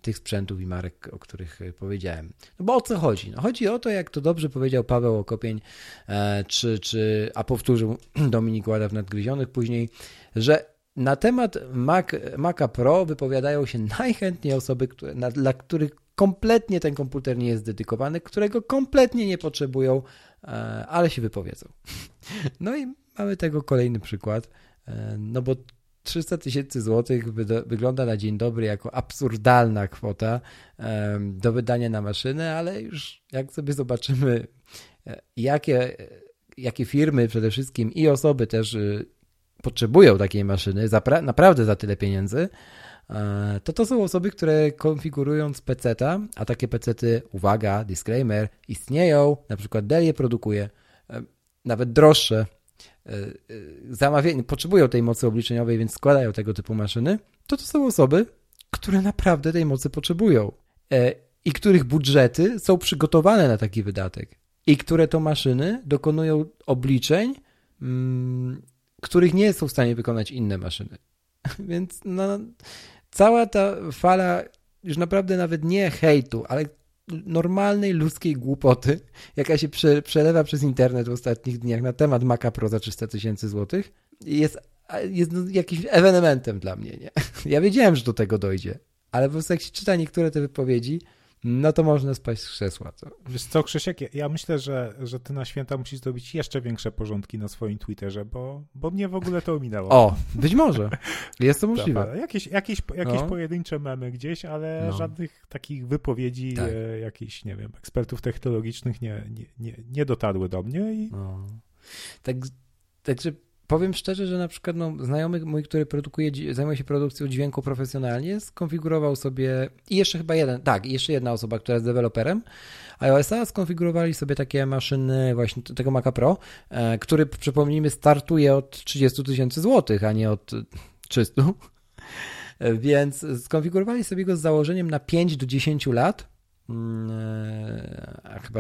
tych sprzętów i marek, o których e, powiedziałem. No bo o co chodzi? No chodzi o to, jak to dobrze powiedział Paweł Okopień, e, czy, czy, a powtórzył Dominik Łada w Nadgryzionych później, że na temat Mac, Maca Pro wypowiadają się najchętniej osoby, które, na, dla których kompletnie ten komputer nie jest dedykowany, którego kompletnie nie potrzebują, e, ale się wypowiedzą. No i mamy tego kolejny przykład, no bo 300 tysięcy złotych wygląda na dzień dobry jako absurdalna kwota do wydania na maszynę, ale już jak sobie zobaczymy, e, jakie, jakie firmy przede wszystkim i osoby też y, potrzebują takiej maszyny naprawdę za tyle pieniędzy, e, to to są osoby, które konfigurując PC-ta, a takie PC-ty, uwaga, disclaimer, istnieją, na przykład Dell je produkuje, e, nawet droższe E, e, potrzebują tej mocy obliczeniowej, więc składają tego typu maszyny, to to są osoby, które naprawdę tej mocy potrzebują e, i których budżety są przygotowane na taki wydatek i które to maszyny dokonują obliczeń, mm, których nie są w stanie wykonać inne maszyny. Więc no, cała ta fala już naprawdę nawet nie hejtu, ale normalnej ludzkiej głupoty, jaka się prze, przelewa przez internet w ostatnich dniach na temat Maca Pro za 300 tysięcy złotych, jest, jest jakimś ewenementem dla mnie. Nie? Ja wiedziałem, że do tego dojdzie, ale po prostu jak się czyta niektóre te wypowiedzi, no to można spaść z krzesła. To. Wiesz co, Krzysiek, ja myślę, że, że ty na święta musisz zrobić jeszcze większe porządki na swoim Twitterze, bo, bo mnie w ogóle to ominęło. O, być może. Jest to możliwe. Jakieś, jakieś, jakieś no. pojedyncze memy gdzieś, ale no. żadnych takich wypowiedzi tak. e, jakichś, nie wiem, ekspertów technologicznych nie, nie, nie, nie dotarły do mnie. I... No. Tak, także powiem szczerze, że na przykład no, znajomy mój, który produkuje, zajmuje się produkcją dźwięku profesjonalnie, skonfigurował sobie i jeszcze chyba jeden, tak, jeszcze jedna osoba, która jest deweloperem iOS-a, skonfigurowali sobie takie maszyny właśnie tego Maca Pro, e, który przypomnijmy startuje od 30 tysięcy złotych, a nie od 300. E, więc skonfigurowali sobie go z założeniem na 5 do 10 lat. Mm, e, a chyba,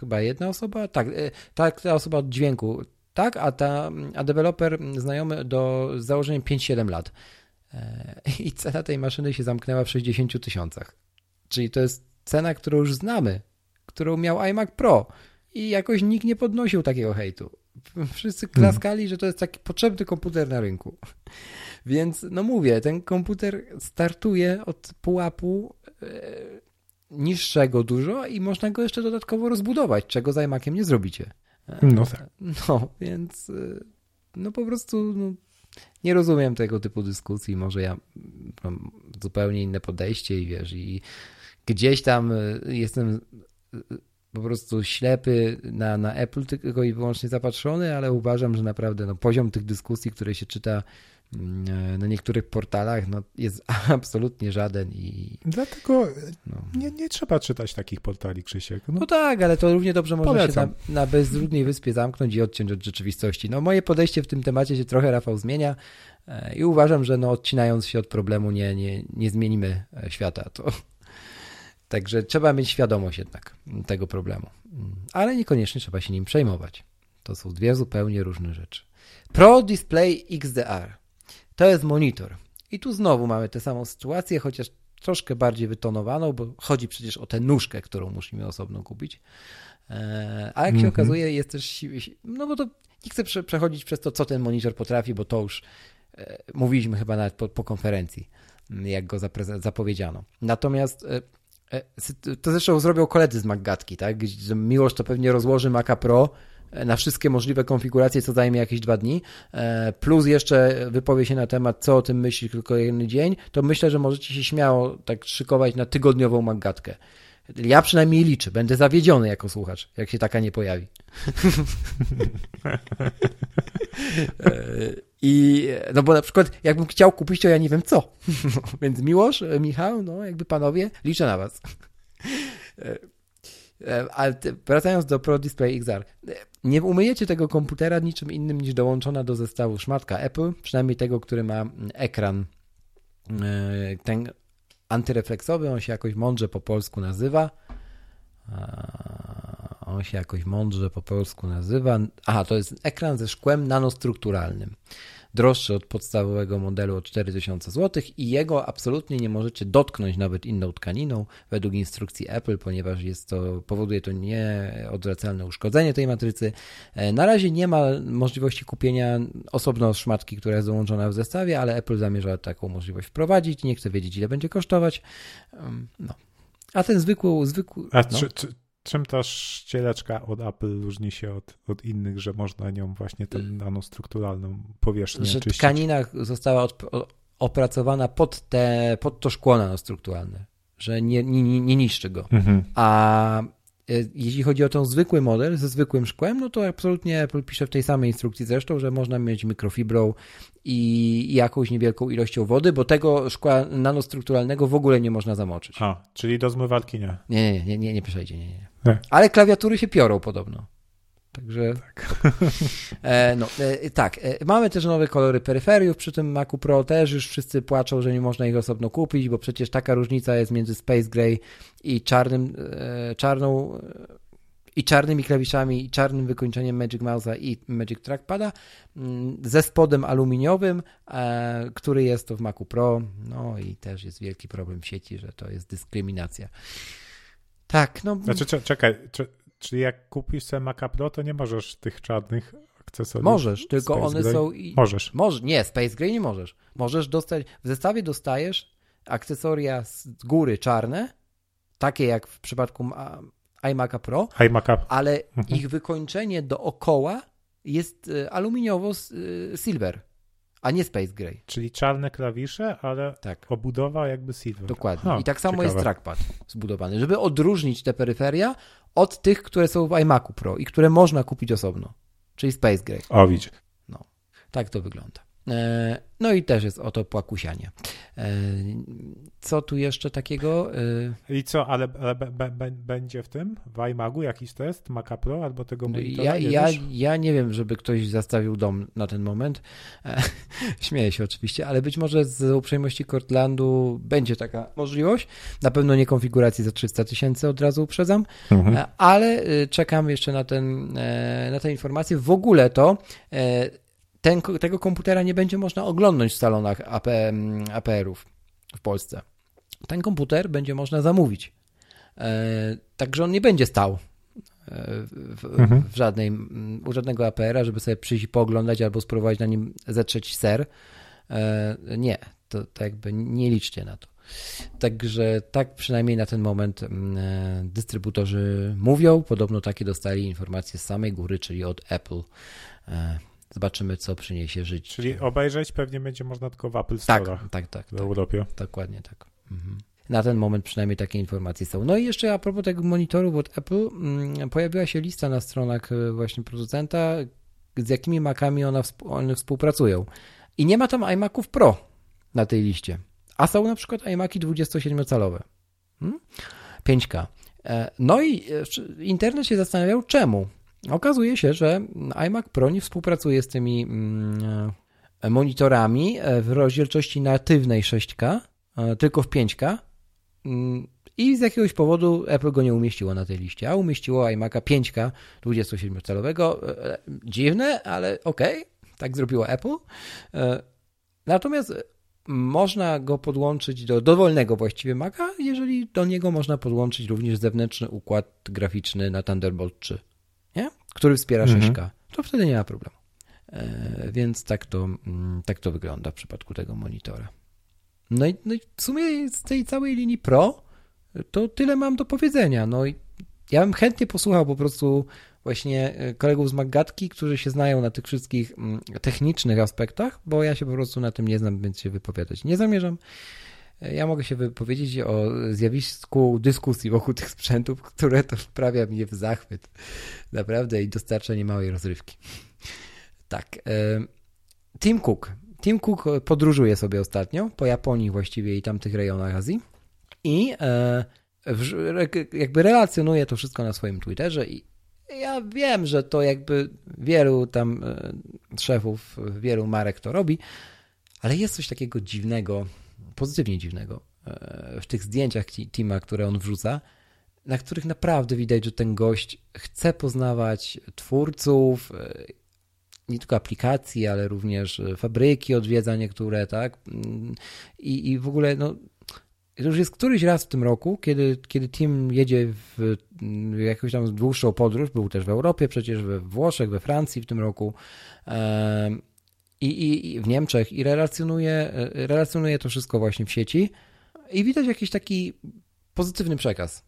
chyba jedna osoba? Tak, tak, ta osoba od dźwięku tak, a, ta, a deweloper znajomy do z założeniem 5-7 lat. E, I cena tej maszyny się zamknęła w 60 tysiącach. Czyli to jest cena, którą już znamy, którą miał iMac Pro. I jakoś nikt nie podnosił takiego hejtu. Wszyscy hmm. klaskali, że to jest taki potrzebny komputer na rynku. Więc, no mówię, ten komputer startuje od pułapu e, niższego dużo i można go jeszcze dodatkowo rozbudować, czego z iMaciem nie zrobicie. No tak. No, więc y, no po prostu no, nie rozumiem tego typu dyskusji. Może ja mam zupełnie inne podejście i wiesz, i gdzieś tam y, jestem y, po prostu ślepy na, na Apple tylko i wyłącznie zapatrzony, ale uważam, że naprawdę no, poziom tych dyskusji, które się czyta na niektórych portalach no, jest absolutnie żaden i... Dlatego no. nie, nie trzeba czytać takich portali, Krzysiek. No, no tak, ale to równie dobrze można Polecam. się na, na bezludnej wyspie zamknąć i odciąć od rzeczywistości. No moje podejście w tym temacie się trochę, Rafał, zmienia e, i uważam, że no, odcinając się od problemu nie, nie, nie zmienimy e, świata. To... Także trzeba mieć świadomość jednak tego problemu. Ale niekoniecznie trzeba się nim przejmować. To są dwie zupełnie różne rzeczy. Pro Display XDR to jest monitor. I tu znowu mamy tę samą sytuację, chociaż troszkę bardziej wytonowaną, bo chodzi przecież o tę nóżkę, którą musimy osobno kupić. E, a jak się mm -hmm. okazuje, jest też. No bo to nie chcę przechodzić przez to, co ten monitor potrafi, bo to już e, mówiliśmy chyba nawet po, po konferencji, jak go zapowiedziano. Natomiast e, to zresztą zrobią koledzy z MacGatki, tak? Miłość to pewnie rozłoży Maca Pro na wszystkie możliwe konfiguracje, co zajmie jakieś dwa dni, e, plus jeszcze wypowie się na temat, co o tym myśli tylko jeden dzień, to myślę, że możecie się śmiało tak szykować na tygodniową magatkę. Ja przynajmniej liczę, będę zawiedziony jako słuchacz, jak się taka nie pojawi. E, I no bo na przykład jakbym chciał kupić, to ja nie wiem co. Więc Miłosz, Michał, no jakby panowie, liczę na was. E, E, ale wracając do Pro Display XR, nie umyjecie tego komputera niczym innym niż dołączona do zestawu szmatka Apple, przynajmniej tego, który ma ekran ten antyrefleksowy, on się jakoś mądrze po polsku nazywa. On się jakoś mądrze po polsku nazywa. Aha, to jest ekran ze szkłem nanostrukturalnym droższy od podstawowego modelu o 4000 zł i jego absolutnie nie możecie dotknąć nawet inną tkaniną według instrukcji Apple, ponieważ jest to, powoduje to nieodwracalne uszkodzenie tej matrycy. E, na razie nie ma możliwości kupienia osobno szmatki, która jest dołączona w zestawie, ale Apple zamierza taką możliwość wprowadzić. Nie chcę wiedzieć, ile będzie kosztować. No. A ten zwykły. zwykły A no. czy, czy, czym ta ścieleczka od Apple różni się od, od innych, że można nią właśnie tę nanostrukturalną powierzchnię że czyścić? tkanina została od, opracowana pod, te, pod to szkło nanostrukturalne, że nie, nie, nie niszczy go. Mhm. A jeśli chodzi o ten zwykły model ze zwykłym szkłem, no to absolutnie Apple pisze w tej samej instrukcji zresztą, że można mieć mikrofibrą i jakąś niewielką ilością wody, bo tego szkła nanostrukturalnego w ogóle nie można zamoczyć. A, czyli do zmywarki nie. Nie, nie, nie, nie, nie przejdzie, nie, nie. nie. Ale klawiatury się piorą podobno. Także. Tak. E, no, e, tak. E, mamy też nowe kolory peryferiów przy tym Macu Pro. Też już wszyscy płaczą, że nie można ich osobno kupić, bo przecież taka różnica jest między Space Gray i czarnym, e, czarną i czarnymi klawiszami, i czarnym wykończeniem Magic Mouse'a i Magic Trackpada mm, ze spodem aluminiowym, e, który jest to w Macu Pro. No i też jest wielki problem w sieci, że to jest dyskryminacja. Tak, no. Znaczy, czekaj, czyli jak kupisz sobie Maca Pro, to nie możesz tych czarnych akcesoriów. Możesz, tylko Space one są. I... Możesz. Może, nie, Space Gray nie możesz. Możesz dostać. W zestawie dostajesz akcesoria z góry czarne, takie jak w przypadku iMac'a Pro, iMac'a. ale mhm. ich wykończenie dookoła jest e, aluminiowo e, silver, a nie space gray. Czyli czarne klawisze, ale tak. obudowa jakby silver. Dokładnie. Ha, I tak samo ciekawe. jest trackpad zbudowany, żeby odróżnić te peryferia od tych, które są w iMac'u Pro i które można kupić osobno, czyli space gray. O, widzisz. No, tak to wygląda. E, no i też jest oto płakusianie. E, co tu jeszcze takiego? E, I co, ale, ale be, be, będzie w tym, w iMagu jakiś test Maca Pro albo tego monitora? Ja, ja, ja nie wiem, żeby ktoś zastawił dom na ten moment. Śmieję się oczywiście, ale być może z uprzejmości Cortlandu będzie taka możliwość. Na pewno nie konfiguracji za 300 tysięcy, od razu uprzedzam, mhm. ale czekam jeszcze na, ten, na tę informację. W ogóle to ten, tego komputera nie będzie można oglądnąć w salonach AP, APR-ów w Polsce. Ten komputer będzie można zamówić. E, także on nie będzie stał e, w, mhm. w żadnej, u żadnego APR-a, żeby sobie przyjść i pooglądać albo spróbować na nim zetrzeć ser. E, nie, to, to jakby nie liczcie na to. Także tak przynajmniej na ten moment mm, dystrybutorzy mówią. Podobno takie dostali informacje z samej góry, czyli od Apple. Zobaczymy, co przyniesie życie. Czyli obejrzeć pewnie będzie można tylko w Apple Store. Tak, tak, tak. W tak, Europie. Dokładnie tak. Mhm. Na ten moment przynajmniej takie informacje są. No i jeszcze a propos tego monitoru od Apple, mm, pojawiła się lista na stronach e, właśnie producenta, z jakimi Macami ona, one współpracują. I nie ma tam iMaców Pro na tej liście. A są na przykład iMaki 27-calowe. Hmm? 5K. E, no i e, internet się zastanawiał, czemu. Okazuje się, że iMac Pro nie współpracuje z tymi mm, e, monitorami e, w rozdzielczości natywnej 6K, e, tylko w 5K. Mm, I z jakiegoś powodu Apple go nie umieściło na tej liście, a umieściło iMac'a 5K 27-calowego. Dziwne, ale okej, okay, tak zrobiło Apple. Natomiast można go podłączyć do dowolnego właściwie Maca, jeżeli do niego można podłączyć również zewnętrzny układ graficzny na Thunderbolt 3 nie? który wspiera 6K, mhm. to wtedy nie ma problemu. E, więc tak to, mm, tak to wygląda w przypadku tego monitora. No i, no i w sumie z tej całej linii Pro to tyle mam do powiedzenia. No i ja bym chętnie posłuchał po prostu właśnie e, kolegów z Maggatki, którzy się znają na tych wszystkich mm, technicznych aspektach, bo ja się po prostu na tym nie znam, więc się wypowiadać nie zamierzam. Ja mogę się wypowiedzieć o zjawisku dyskusji wokół tych sprzętów, które to wprawia mnie w zachwyt. Naprawdę i dostarcza niemałej rozrywki. Tak. E, Tim Cook. Tim Cook podróżuje sobie ostatnio po Japonii właściwie i tamtych rejonach Azji. I e, jakby relacjonuje to wszystko na swoim Twitterze i ja wiem, że to jakby wielu tam e, szefów, wielu marek to robi, ale jest coś takiego dziwnego, pozytywnie dziwnego e, w tych zdjęciach Tima, które on wrzuca, na których naprawdę widać, że ten gość chce poznawać twórców, e, nie tylko aplikacji, ale również fabryki odwiedza niektóre, tak? I, i w ogóle, no, to już jest któryś raz w tym roku, kiedy, kiedy team jedzie w jakąś tam dłuższą podróż, był też w Europie, przecież we Włoszech, we Francji w tym roku i, i, i w Niemczech i relacjonuje, relacjonuje to wszystko właśnie w sieci i widać jakiś taki pozytywny przekaz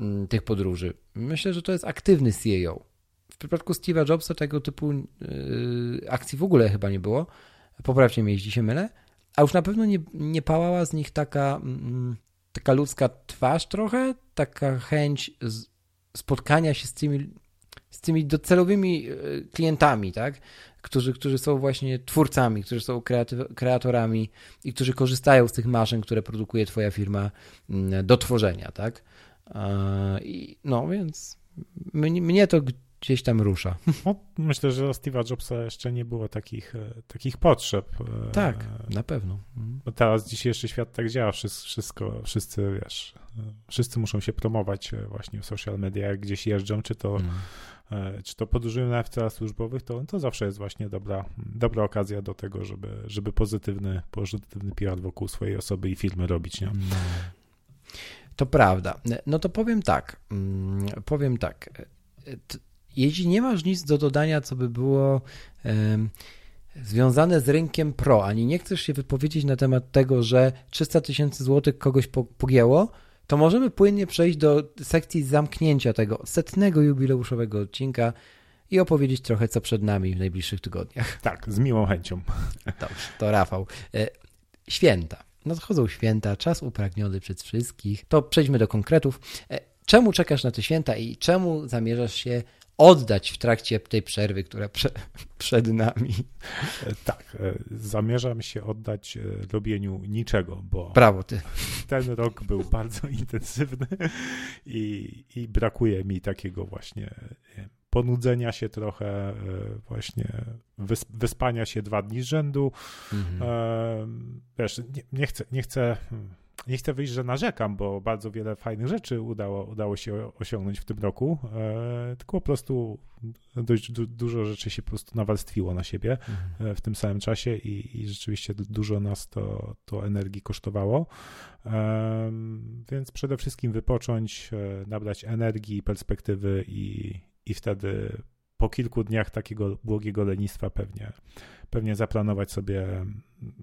mm, tych podróży. Myślę, że to jest aktywny CEO. W przypadku Steve'a Jobsa tego typu yy, akcji w ogóle chyba nie było. Poprawcie mnie, jeśli się mylę a już na pewno nie, nie pałała z nich taka, mm, taka ludzka twarz trochę, taka chęć spotkania się z tymi, z tymi docelowymi e, klientami, tak? Którzy, którzy są właśnie twórcami, którzy są kreatorami i którzy korzystają z tych maszyn, które produkuje Twoja firma mm, do tworzenia, tak? I no więc mnie, mnie to gdzieś tam rusza. No, myślę, że Steve'a Jobsa jeszcze nie było takich, e, takich potrzeb. E, tak, na pewno. Mhm. Bo teraz dzisiejszy świat tak działa, wszystko, wszyscy, wiesz, e, wszyscy muszą się promować właśnie w social media, jak gdzieś jeżdżą, czy to, mm. czy to podróżują na FCA służbowych, to, to zawsze jest właśnie dobra, dobra okazja do tego, żeby, żeby pozytywny, pozytywny PR wokół swojej osoby i firmy robić, nie? No. To prawda. No to powiem tak. Mm, powiem tak jeśli nie masz nic do dodania, co by było związane z rynkiem pro, ani nie chcesz się wypowiedzieć na temat tego, że 300 tysięcy złotych kogoś pogięło, to możemy płynnie przejść do sekcji zamknięcia tego setnego jubileuszowego odcinka i opowiedzieć trochę, co przed nami w najbliższych tygodniach. Tak, z miłą chęcią. Dobrze, to Rafał. E, święta. Nadchodzą święta, czas upragniony przez wszystkich. To przejdźmy do konkretów. E, czemu czekasz na te święta i czemu zamierzasz się oddać w trakcie tej przerwy, która prze, przed nami. E, tak, e, zamierzam się oddać e, robieniu niczego, bo Brawo, ty. ten rok był bardzo intensywny i, i brakuje mi takiego właśnie ponudzenia się trochę, właśnie wyspania się dwa dni z rzędu. Mhm. Wiesz, nie, nie chcę, nie chcę hmm, nie chcę wyjść, że narzekam, bo bardzo wiele fajnych rzeczy udało, udało się osiągnąć w tym roku, e, tylko po prostu dość du, dużo rzeczy się po prostu nawarstwiło na siebie mhm. E, w tym samym czasie i, i, rzeczywiście dużo nas to, to energii kosztowało. E, więc przede wszystkim wypocząć, e, nabrać energii, perspektywy i, i wtedy po kilku dniach takiego błogiego lenistwa pewnie, pewnie zaplanować sobie,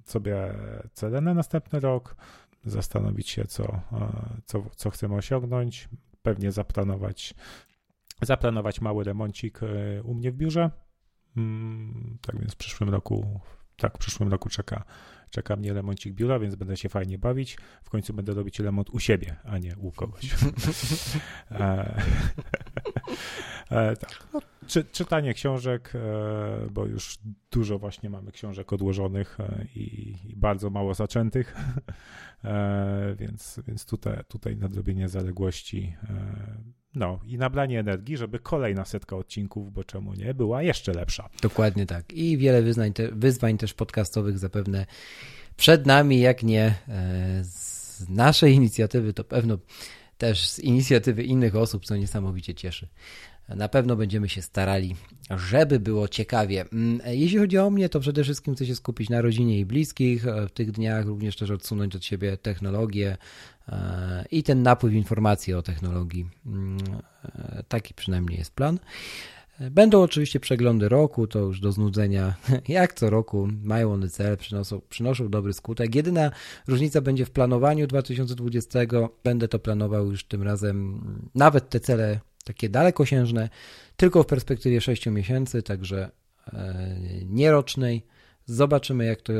sobie cele na następny rok, zastanowić się, co, e, co, co chcemy osiągnąć, pewnie zaplanować, zaplanować mały remoncik e, u mnie w biurze. Mm, tak więc w przyszłym roku, tak, w przyszłym roku czeka, czeka mnie remoncik biura, więc będę się fajnie bawić. W końcu będę robić remont u siebie, a nie u kogoś. e, e, tak. Czy, czytanie książek, e, bo już dużo właśnie mamy książek odłożonych e, i, i bardzo mało zaczętych, e, więc, więc tutaj, tutaj nadrobienie zaległości no i nabranie energii, żeby kolejna setka odcinków, bo czemu nie, była jeszcze lepsza. Dokładnie tak. I wiele wyzwań, te, wyzwań też podcastowych zapewne przed nami, jak nie z naszej inicjatywy, to pewno też z inicjatywy innych osób, co niesamowicie cieszy. Na pewno będziemy się starali, żeby było ciekawie. Mm, jeśli chodzi o mnie, to przede wszystkim chcę się skupić na rodzinie i bliskich. W tych dniach również też odsunąć od siebie technologię e, i ten napływ informacji o technologii. Mm, e, taki przynajmniej jest plan. Będą oczywiście przeglądy roku, to już do znudzenia, jak co roku, mają one cel, przynoszą, przynoszą dobry skutek. Jedyna różnica będzie w planowaniu 2020. Będę to planował już tym razem, nawet te cele takie dalekosiężne, tylko w perspektywie 6 miesięcy, także e, nierocznej. Zobaczymy, jak to,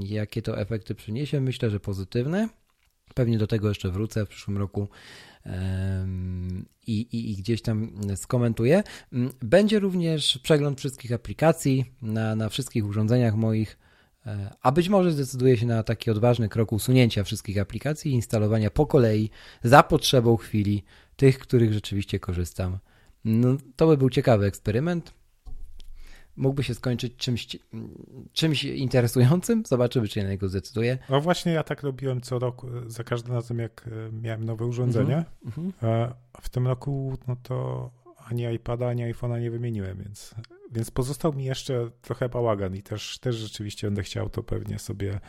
jakie to efekty przyniesie. Myślę, że pozytywne. Pewnie do tego jeszcze wrócę w przyszłym roku i, i, i, gdzieś tam skomentuję. Będzie również przegląd wszystkich aplikacji na, na wszystkich urządzeniach moich E, a być może zdecyduje się na taki odważny krok usunięcia wszystkich aplikacji i instalowania po kolei za potrzebą chwili tych, których rzeczywiście korzystam. No, to by był ciekawy eksperyment. Mógłby się skończyć czymś, czymś interesującym. Zobaczymy, czy się na niego zdecyduje. No właśnie, ja tak robiłem co roku, za każdym razem, jak e, miałem nowe urządzenie. Mm -hmm. W tym roku, no to ani iPada, ani iPhone'a nie wymieniłem, więc, więc pozostał mi jeszcze trochę bałagan i też, też rzeczywiście będę chciał to pewnie sobie,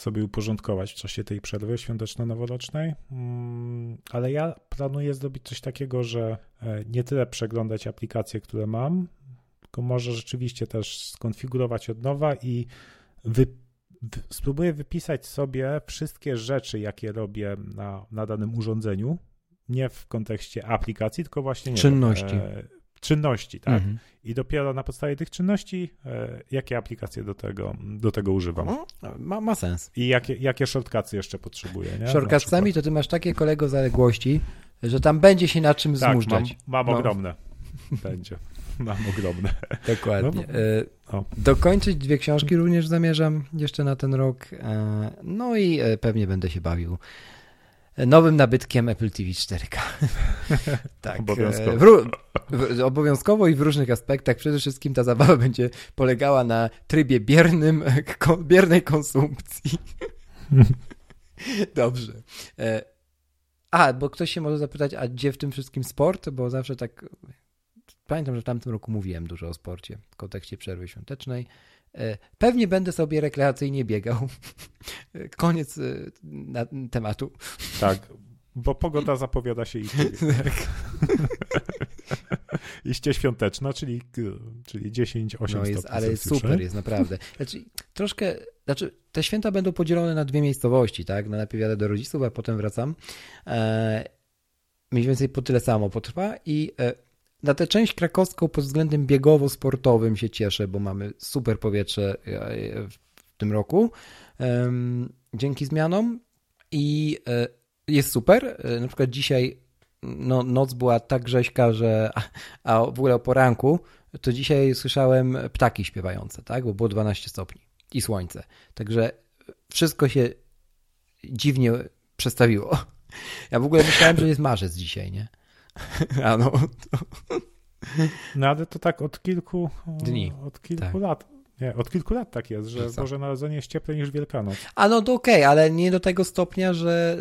sobie uporządkować w czasie tej przerwy świąteczno-noworocznej. Mm, ale ja planuję zrobić coś takiego, że e, nie tyle przeglądać aplikacje, które mam, tylko może rzeczywiście też skonfigurować od nowa i wy, spróbuję wypisać sobie wszystkie rzeczy, jakie robię na, na danym urządzeniu nie w kontekście aplikacji, tylko właśnie czynności. Wiem, e, czynności, tak. Mhm. I dopiero na podstawie tych czynności, e, jakie aplikacje do tego, do tego używam. Ma, ma sens. I jakie, jakie shortcutsy jeszcze potrzebuję. Nie? Shortcutsami to ty masz takie kolego zaległości, że tam będzie się na czym tak, zmuszczać. Mam, mam no. ogromne. Będzie. Mam ogromne. Dokładnie. No, Dokończyć dwie książki również zamierzam jeszcze na ten rok. E, no i pewnie będę się bawił nowym nabytkiem Apple TV 4K. tak. Obowiązkowo. W, w, obowiązkowo i w różnych aspektach. Przede wszystkim ta zabawa będzie polegała na trybie biernym, biernej konsumpcji. Dobrze. E, a, bo ktoś się może zapytać, a gdzie w tym wszystkim sport? Bo zawsze tak. Pamiętam, że w tamtym roku mówiłem dużo o sporcie w kontekście przerwy świątecznej. E, pewnie będę sobie rekreacyjnie biegał. Koniec e, tematu. Tak, bo pogoda zapowiada się iście. Tak. iście świąteczna, czyli, czyli 10-8 no jest, Ale jest super, jest naprawdę. Znaczy, troszkę, znaczy te święta będą podzielone na dwie miejscowości, tak? No najpierw jadę do rodziców, a potem wracam. E, mniej więcej po tyle samo potrwa i e, na tę część krakowską pod względem biegowo-sportowym się cieszę, bo mamy super powietrze e, w tym roku dzięki zmianom i e, jest super. E, na przykład dzisiaj no, noc była tak rzeźka, że a w ogóle o poranku to dzisiaj słyszałem ptaki śpiewające, tak? Bo było 12 stopni i słońce. Także wszystko się dziwnie przestawiło. Ja w ogóle myślałem, że jest marzec dzisiaj, nie? A no. No ale to tak od kilku dni. Od kilku tak. lat. Nie, od kilku lat tak jest, że Boże Narodzenie jest cieplej niż Wielkanoc. A no to okej, okay, ale nie do tego stopnia, że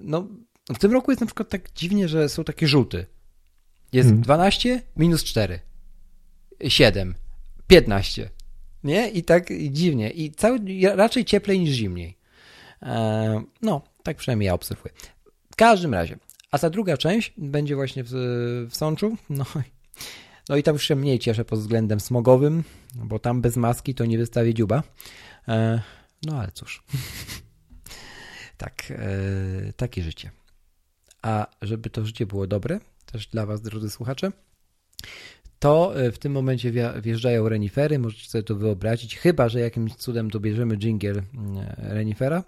no w tym roku jest na przykład tak dziwnie, że są takie żółty. Jest hmm. 12 minus 4. 7. 15. Nie? I tak dziwnie. I cały, raczej cieplej niż zimniej. Eee, no, tak przynajmniej ja obserwuję. W każdym razie, a ta druga część będzie właśnie w, w Sączu. No, no i tam już się mniej cieszę pod względem smogowym, bo tam bez maski to nie wystawię dziuba. E, no ale cóż. tak, e, takie życie. A żeby to życie było dobre, też dla Was, drodzy słuchacze, to e, w tym momencie wjeżdżają renifery, możecie sobie to wyobrazić, chyba, że jakimś cudem dobierzemy jingle mm, renifera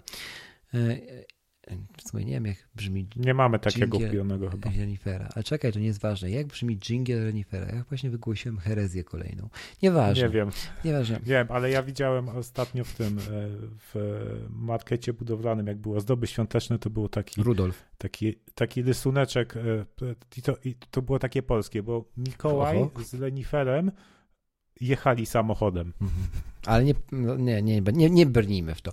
w sumie nie wiem, jak brzmi. Nie mamy takiego kupionego chyba. Renifera. Ale czekaj, to nie jest ważne. Jak brzmi jingle Renifera? Ja właśnie wygłosiłem herezję kolejną. Nieważne. Nie wiem. Nieważne. Nie wiem, ale ja widziałem ostatnio w tym, e, w markecie budowlanym, jak było zdoby świąteczne, to był taki. Rudolf. Taki, taki rysuneczek. E, I to, i to było takie polskie, bo Mikołaj Oho. z Reniferem jechali samochodem. Mhm. Ale nie, no, nie, nie, nie, nie brnijmy w to.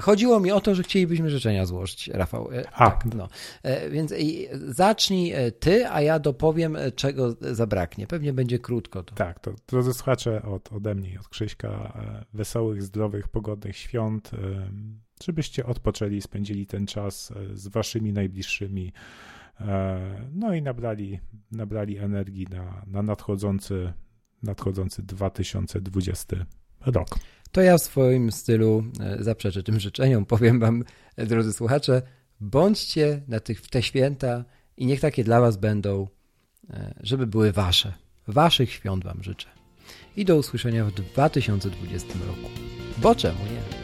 Chodziło mi o to, że chcielibyśmy życzenia złożyć, Rafał. E, a. Tak, no. E, więc zacznij e, ty, a ja dopowiem, czego zabraknie. Pewnie będzie krótko. To. Tak, to drodzy słuchacze od, ode mnie, od Krzyśka, wesołych, zdrowych, pogodnych świąt, żebyście odpoczęli, spędzili ten czas z waszymi najbliższymi, no i nabrali, nabrali energii na, na nadchodzący nadchodzący 2020 rok. To ja w swoim stylu e, zaprzeczę tym życzeniom. Powiem wam, e, drodzy słuchacze, bądźcie na tych, w te święta i niech takie dla was będą, e, żeby były wasze. Waszych świąt wam życzę. I do usłyszenia w 2020 roku. Bo czemu nie?